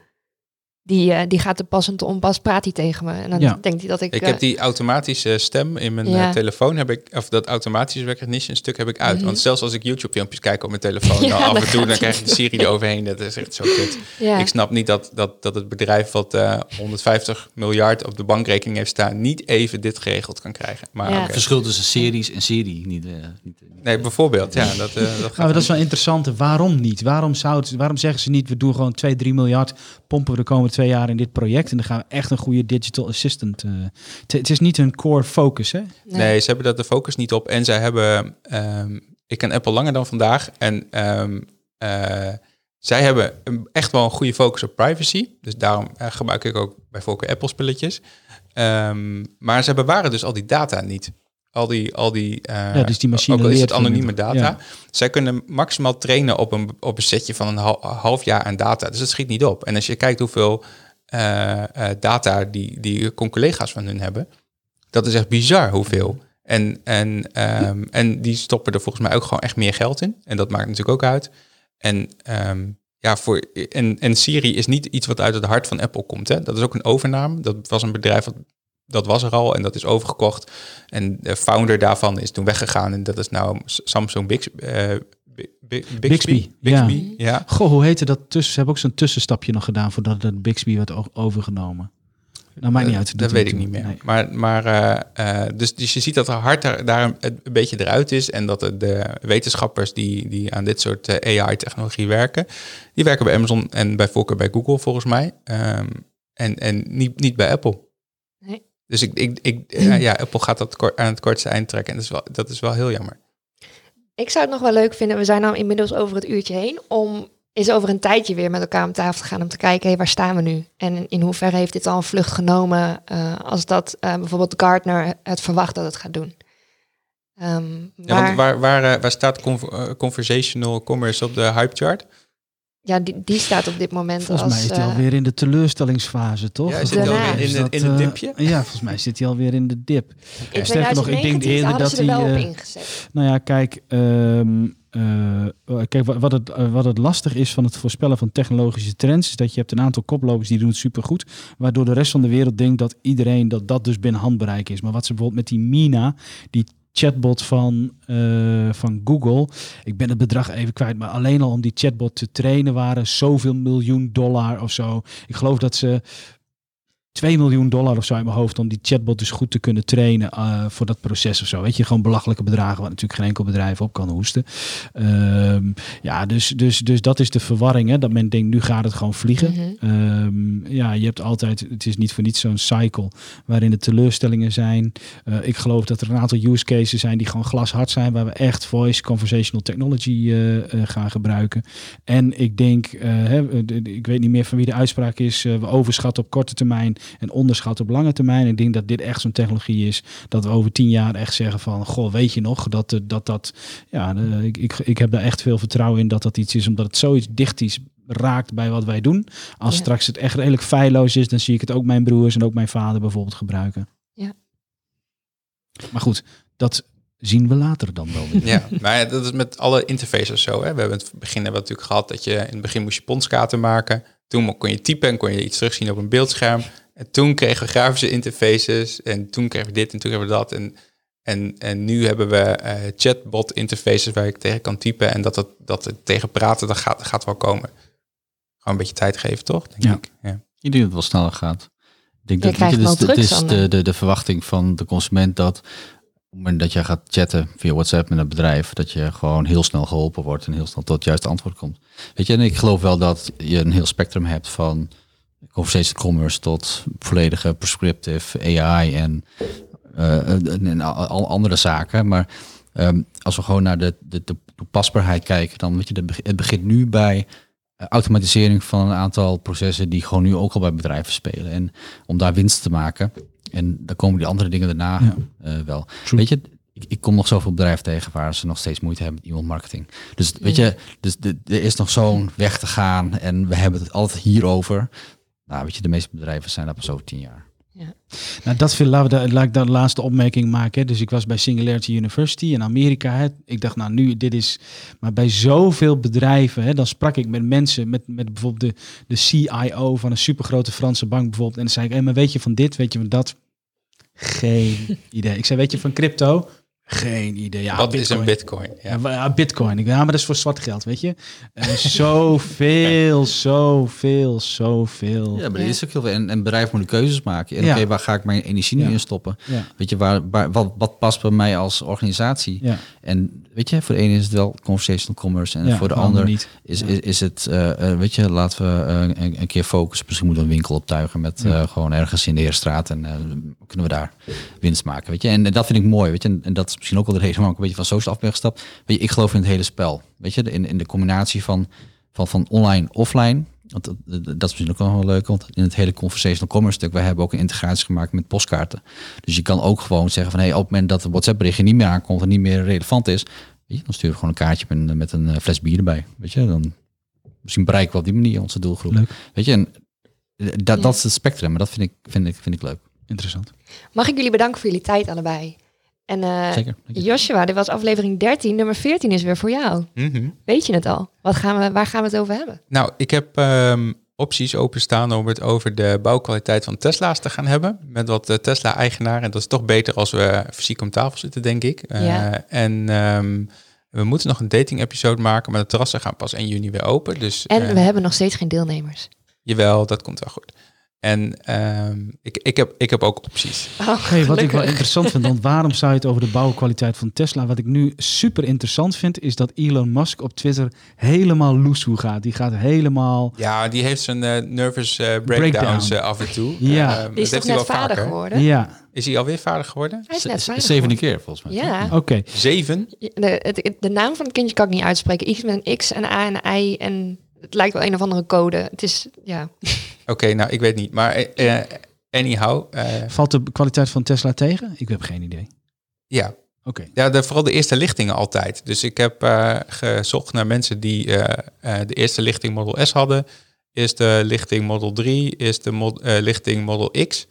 Die, eh, die gaat te pas en te onpas, praat hij tegen me. En dan Ja. denkt hij dat ik... Ik eh, heb die automatische stem in mijn Ja. eh, telefoon, heb ik, of dat automatische recognition stuk heb ik uit. Mhm. Want zelfs als ik YouTube-filmpjes kijk op mijn [laughs] telefoon, Ja, dan af en toe dan krijg ik de Siri [laughs] eroverheen. Dat is echt zo kut. ja. Ik snap niet dat, dat, dat het bedrijf wat eh, 150 miljard op de bankrekening heeft staan, niet even dit geregeld kan krijgen. Maar Ja. oké. Verschil tussen series en serie. Niet, eh, niet, Nee, bijvoorbeeld, ja. Dat, eh, dat gaat dat is wel interessant. Waarom niet? Waarom, zou het, waarom zeggen ze niet, we doen gewoon 2, 3 miljard, pompen we de komende twee jaar in dit project en dan gaan we echt een goede digital assistant. eh, het- is niet hun core focus, hè? Nee. ze hebben daar de focus niet op. En zij hebben, ehm, ik ken Apple langer dan vandaag. En ehm, eh, zij hebben echt wel een goede focus op privacy. Dus daarom eh, gebruik ik ook bij voorkeur Apple spulletjes. Ehm, maar ze bewaren dus al die data niet. Al die, al die, eh, Ja, dus die machine ook al is het anonieme data. ja. Zij kunnen maximaal trainen op een, op een setje van een hal- half jaar aan data. Dus dat schiet niet op. En als je kijkt hoeveel eh, eh, data die, die collega's van hun hebben, dat is echt bizar hoeveel. En, en, ehm, en die stoppen er volgens mij ook gewoon echt meer geld in. En dat maakt natuurlijk ook uit. En, ehm, ja, voor, en, en Siri is niet iets wat uit het hart van Apple komt. Hè? Dat is ook een overname. Dat was een bedrijf wat, dat was er al en dat is overgekocht. En de founder daarvan is toen weggegaan. En dat is nou Samsung Bix, eh, Bi- Bi- Bixby. Bixby, Bixby, ja. Goh, hoe heette dat tussen? Ze hebben ook zo'n tussenstapje nog gedaan voordat het Bixby werd overgenomen. Nou, maakt niet uit. Eh, Dat doet weet ik niet meer. Nee. Maar, maar eh, dus, dus je ziet dat er hard daar, daar een, een beetje eruit is. En dat de, wetenschappers die, die aan dit soort AI-technologie werken, die werken bij Amazon en bij voorkeur bij Google volgens mij. Ehm, en en niet, niet bij Apple. Dus ik, ik, ik, ja, [clears throat] Apple gaat dat kort, aan het kortste eind trekken. En dat is wel, dat is wel heel jammer. Ik zou het nog wel leuk vinden, we zijn nou inmiddels over het uurtje heen, om eens over een tijdje weer met elkaar om tafel te gaan om te kijken, waar staan we nu? En in hoeverre heeft dit al een vlucht genomen eh, als dat eh, bijvoorbeeld Gartner het verwacht dat het gaat doen? Ehm, Ja, maar want waar, waar, eh, waar staat conv- conversational commerce op de hype chart? Ja, die, die staat op dit moment Volgens als... mij is hij eh, alweer in de teleurstellingsfase, toch? Ja, zit hij Daarna. alweer in, het eh, dipje? Ja, volgens mij zit hij alweer in de dip. sterker nog, ik denk 2019 eerder dat hij, op eh, ingezet. Nou ja, kijk, ehm, eh, kijk wat, het, wat het lastig is van het voorspellen van technologische trends, is dat je hebt een aantal koplopers die doen het supergoed, waardoor de rest van de wereld denkt dat iedereen dat dat dus binnen handbereik is. Maar wat ze bijvoorbeeld met die Mina, die chatbot van, eh, van Google, ik ben het bedrag even kwijt, maar alleen al om die chatbot te trainen waren zoveel miljoen dollar of zo. Ik geloof dat ze 2 miljoen dollar of zo in mijn hoofd om die chatbot dus goed te kunnen trainen eh, voor dat proces of zo. Weet je, gewoon belachelijke bedragen waar natuurlijk geen enkel bedrijf op kan hoesten. Ehm, ja, dus, dus, dus dat is de verwarring, hè, dat men denkt nu gaat het gewoon vliegen. Mhm. Ehm, ja, je hebt altijd, het is niet voor niets zo'n cycle waarin er teleurstellingen zijn. Eh, ik geloof dat er een aantal use cases zijn die gewoon glashard zijn, waar we echt voice conversational technology eh, gaan gebruiken. En ik denk, hè, de- de- ik weet niet meer van wie de uitspraak is, we overschatten op korte termijn en onderschatten op lange termijn. Ik denk dat dit echt zo'n technologie is dat we over tien jaar echt zeggen van, goh, weet je nog dat eh, dat, dat ja, eh, ik, ik, ik heb daar echt veel vertrouwen in dat dat iets is, omdat het zoiets dicht is raakt bij wat wij doen. Als Ja. straks het echt redelijk feilloos is, dan zie ik het ook mijn broers en ook mijn vader bijvoorbeeld gebruiken. Ja. Maar goed, dat zien we later dan wel weer. Ja, maar ja, dat is met alle interfaces zo. Hè. We hebben in het begin hebben we natuurlijk gehad dat je in het begin moest je ponskaarten maken. Toen kon je typen en kon je iets terugzien op een beeldscherm. En toen kregen we grafische interfaces en toen kregen we dit en toen kregen we dat. En, en, en nu hebben we eh, chatbot interfaces waar ik tegen kan typen en dat het, dat het tegen praten, dat gaat, dat gaat wel komen. Gewoon een beetje tijd geven, toch? Denk Ja. ik. Ja. Ik denk dat het wel sneller gaat. Ik denk Je dat dus, het is dan, de, de, de verwachting van de consument dat op het moment dat je gaat chatten via WhatsApp met een bedrijf, dat je gewoon heel snel geholpen wordt en heel snel tot het juiste antwoord komt. Weet je, en ik geloof wel dat je een heel spectrum hebt van conversational commerce tot volledige prescriptive AI en, eh, en, en al, al andere zaken. Maar ehm, als we gewoon naar de, de, de toepasbaarheid kijken, dan weet je, dat het begint nu bij eh, automatisering van een aantal processen die gewoon nu ook al bij bedrijven spelen. En om daar winst te maken. En dan komen die andere dingen daarna Ja. eh, wel. True. Weet je, ik, ik kom nog zoveel bedrijven tegen waar ze nog steeds moeite hebben met e-mail marketing. Dus weet je, dus de, er is nog zo'n weg te gaan en we hebben het altijd hierover. Nou, weet je, de meeste bedrijven zijn daar pas over tien jaar. Nou, dat vind, laat ik dan de laatste opmerking maken. hè. Dus ik was bij Singularity University in Amerika. Hè. Ik dacht, nou nu, dit is... Maar bij zoveel bedrijven, hè, dan sprak ik met mensen, met, met bijvoorbeeld de, de CIO van een supergrote Franse bank bijvoorbeeld. En dan zei ik, hey, maar weet je van dit, weet je van dat? Geen [laughs] idee. Ik zei, weet je van crypto? Geen idee. Ja, Wat is een Bitcoin. bitcoin? Ja. Ja, bitcoin. Ik, ja, maar dat is voor zwart geld, weet je. Uh, [laughs] zoveel, zoveel, zoveel. Ja, maar er is ook heel veel. En een bedrijf moet keuzes maken. En Ja. oké, waar ga ik mijn energie nu Ja. in stoppen? Ja, Weet je, waar, waar, wat, wat past bij mij als organisatie? ja. En weet je, voor de ene is het wel conversational commerce. En ja, voor de ander niet. is, is, is het, eh, eh, weet je, laten we eh, een, een keer focussen. Misschien moeten we een winkel optuigen met Ja. eh, gewoon ergens in de Heerstraat. En eh, kunnen we daar winst maken, weet je. En, dat vind ik mooi, weet je. En, en dat is misschien ook wel de reden waarom ik een beetje van social af ben gestapt. Weet je, ik geloof in het hele spel. Weet je, in, in de combinatie van, van, van online, offline. Want dat, dat is misschien ook wel leuk, want in het hele conversational commerce stuk, wij hebben ook een integratie gemaakt met postkaarten. Dus je kan ook gewoon zeggen van, hey, op het moment dat het WhatsApp berichtje niet meer aankomt en niet meer relevant is, weet je, dan sturen we gewoon een kaartje met een, met een eh, fles bier erbij. Weet je, dan misschien bereiken we op die manier onze doelgroep. Leuk. Weet je, en eh, dat, Ja. dat is het spectrum, maar dat vind ik, vind ik, vind ik leuk. Interessant. Mag ik jullie bedanken voor jullie tijd allebei? En eh, Zeker. Dank je. Joshua, dit was aflevering 13. Nummer 14 is weer voor jou. Mhm. Weet je het al? Wat gaan we, waar gaan we het over hebben? Nou, ik heb ehm, opties openstaan om het over de bouwkwaliteit van Tesla's te gaan hebben. Met wat eh, Tesla-eigenaren. En dat is toch beter als we fysiek om tafel zitten, denk ik. Eh, Ja. En ehm, we moeten nog een dating-episode maken, maar de terrassen gaan pas 1 juni weer open. Dus En eh, we hebben nog steeds geen deelnemers. jawel, dat komt wel goed. En ehm, ik, ik, heb, ik heb ook opties. Oh, Hey, wat ik wel interessant vind, want waarom zou je het over de bouwkwaliteit van Tesla? Wat ik nu super interessant vind, is dat Elon Musk op Twitter helemaal loesoe gaat. Die gaat helemaal... Ja, die heeft zijn eh, nervous eh, breakdowns Breakdown. eh, af en toe. Ja. Die dat is toch heeft hij net wel vader vaker. geworden? Ja, Is hij alweer vader geworden? Hij is net vader Zevende geworden. keer volgens mij. Ja. oké. Zeven? De, de naam van het kindje kan ik niet uitspreken. Iets met een X, een A en een I. En het lijkt wel een of andere code. Het is, ja. Oké, nou, ik weet niet. Maar eh, eh, anyhow, eh, Valt de kwaliteit van Tesla tegen? Ik heb geen idee. ja. Oké. Ja, de, vooral de eerste lichtingen altijd. Dus ik heb eh, gezocht naar mensen die eh, eh, de eerste lichting Model S hadden. Eerste lichting Model 3, eerste mod, eh, lichting Model X.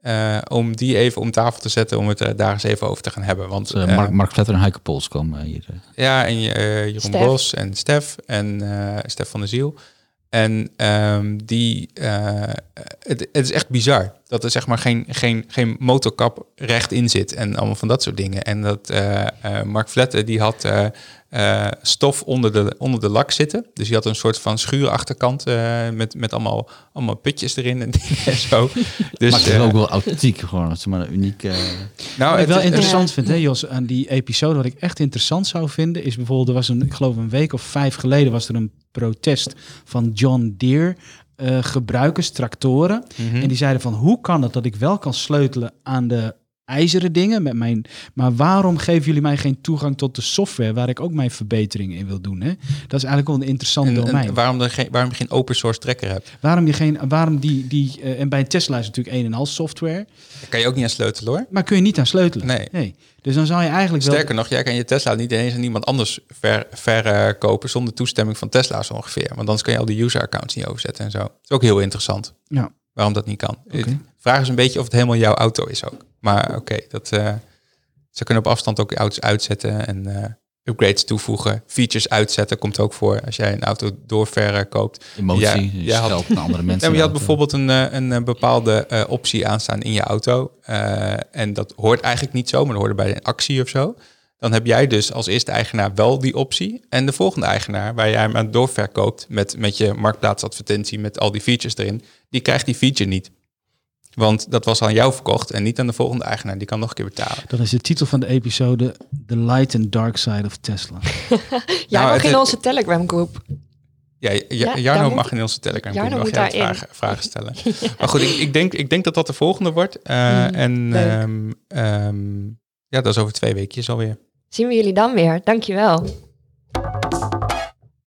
eh, om die even om tafel te zetten, om het daar eens even over te gaan hebben. Want Mark, Mark Vletter en Heike Pols komen hier. Ja, en eh, Jeroen Stef. Bos en Stef en eh Stef van der Ziel. En ehm, die, eh, het is echt bizar dat er zeg maar geen, geen, geen motorkap recht in zit en allemaal van dat soort dingen. En dat eh, eh, Mark Vletten die had eh, eh, stof onder de, onder de lak zitten. Dus die had een soort van schuurachterkant eh met, met allemaal, allemaal putjes erin en [laughs] dingen en zo. Dus, maar het is ook wel authentiek, gewoon. Het is maar een uniek... eh, nou, Wat ik het wel interessant Ja. vind, hè, Jos, aan die episode, wat ik echt interessant zou vinden, is bijvoorbeeld, er was een, ik geloof een week of vijf geleden, was er een protest van John Deere eh, gebruikers, tractoren. Mhm. En die zeiden van, hoe kan het dat ik wel kan sleutelen aan de ijzeren dingen met mijn, maar waarom geven jullie mij geen toegang tot de software waar ik ook mijn verbeteringen in wil doen? Hè? Dat is eigenlijk wel een interessant En- en domein. waarom, er geen, waarom je geen open source tracker hebt. waarom je geen, waarom die, die eh, en bij Tesla is natuurlijk een en al software, Daar kan je ook niet aan sleutelen hoor. maar kun je niet aan sleutelen. Nee. Dus dan zou je eigenlijk wel Sterker nog, jij kan je Tesla niet eens aan iemand anders ver, verkopen zonder toestemming van Tesla zo ongeveer. Want anders kan je al die user accounts niet overzetten en zo. Dat is ook heel interessant. Ja. Waarom dat niet kan. De vraag is een beetje of het helemaal jouw auto is ook. Maar oké, dat eh, ze kunnen op afstand ook auto's uitzetten en eh, upgrades toevoegen. Features uitzetten komt ook voor als jij een auto doorver koopt. emotie, Ja, je had- naar andere [laughs] mensen. Maar je had eh. bijvoorbeeld een, eh, een eh, bepaalde eh, optie aanstaan in je auto. eh, en dat hoort eigenlijk niet zo, maar dat hoorde bij een actie of zo. Dan heb jij dus als eerste eigenaar wel die optie. En de volgende eigenaar, waar jij hem aan doorverkoopt met, met je marktplaatsadvertentie, met al die features erin, die krijgt die feature niet. Want dat was aan jou verkocht en niet aan de volgende eigenaar. Die kan nog een keer betalen. Dat is de titel van de episode The Light and Dark Side of Tesla. [laughs] Jij Nou, mag in onze Telegram groep. Ja, ja, Ja, Jarno moet- mag in onze Telegram Jarno groep moet nog jij vragen, vragen stellen. [laughs] Maar goed, ik, ik, denk, ik denk dat dat de volgende wordt. Eh, Mm, en ehm, ehm, ja, dat is over twee weekjes alweer. Zien we jullie dan weer. Dankjewel.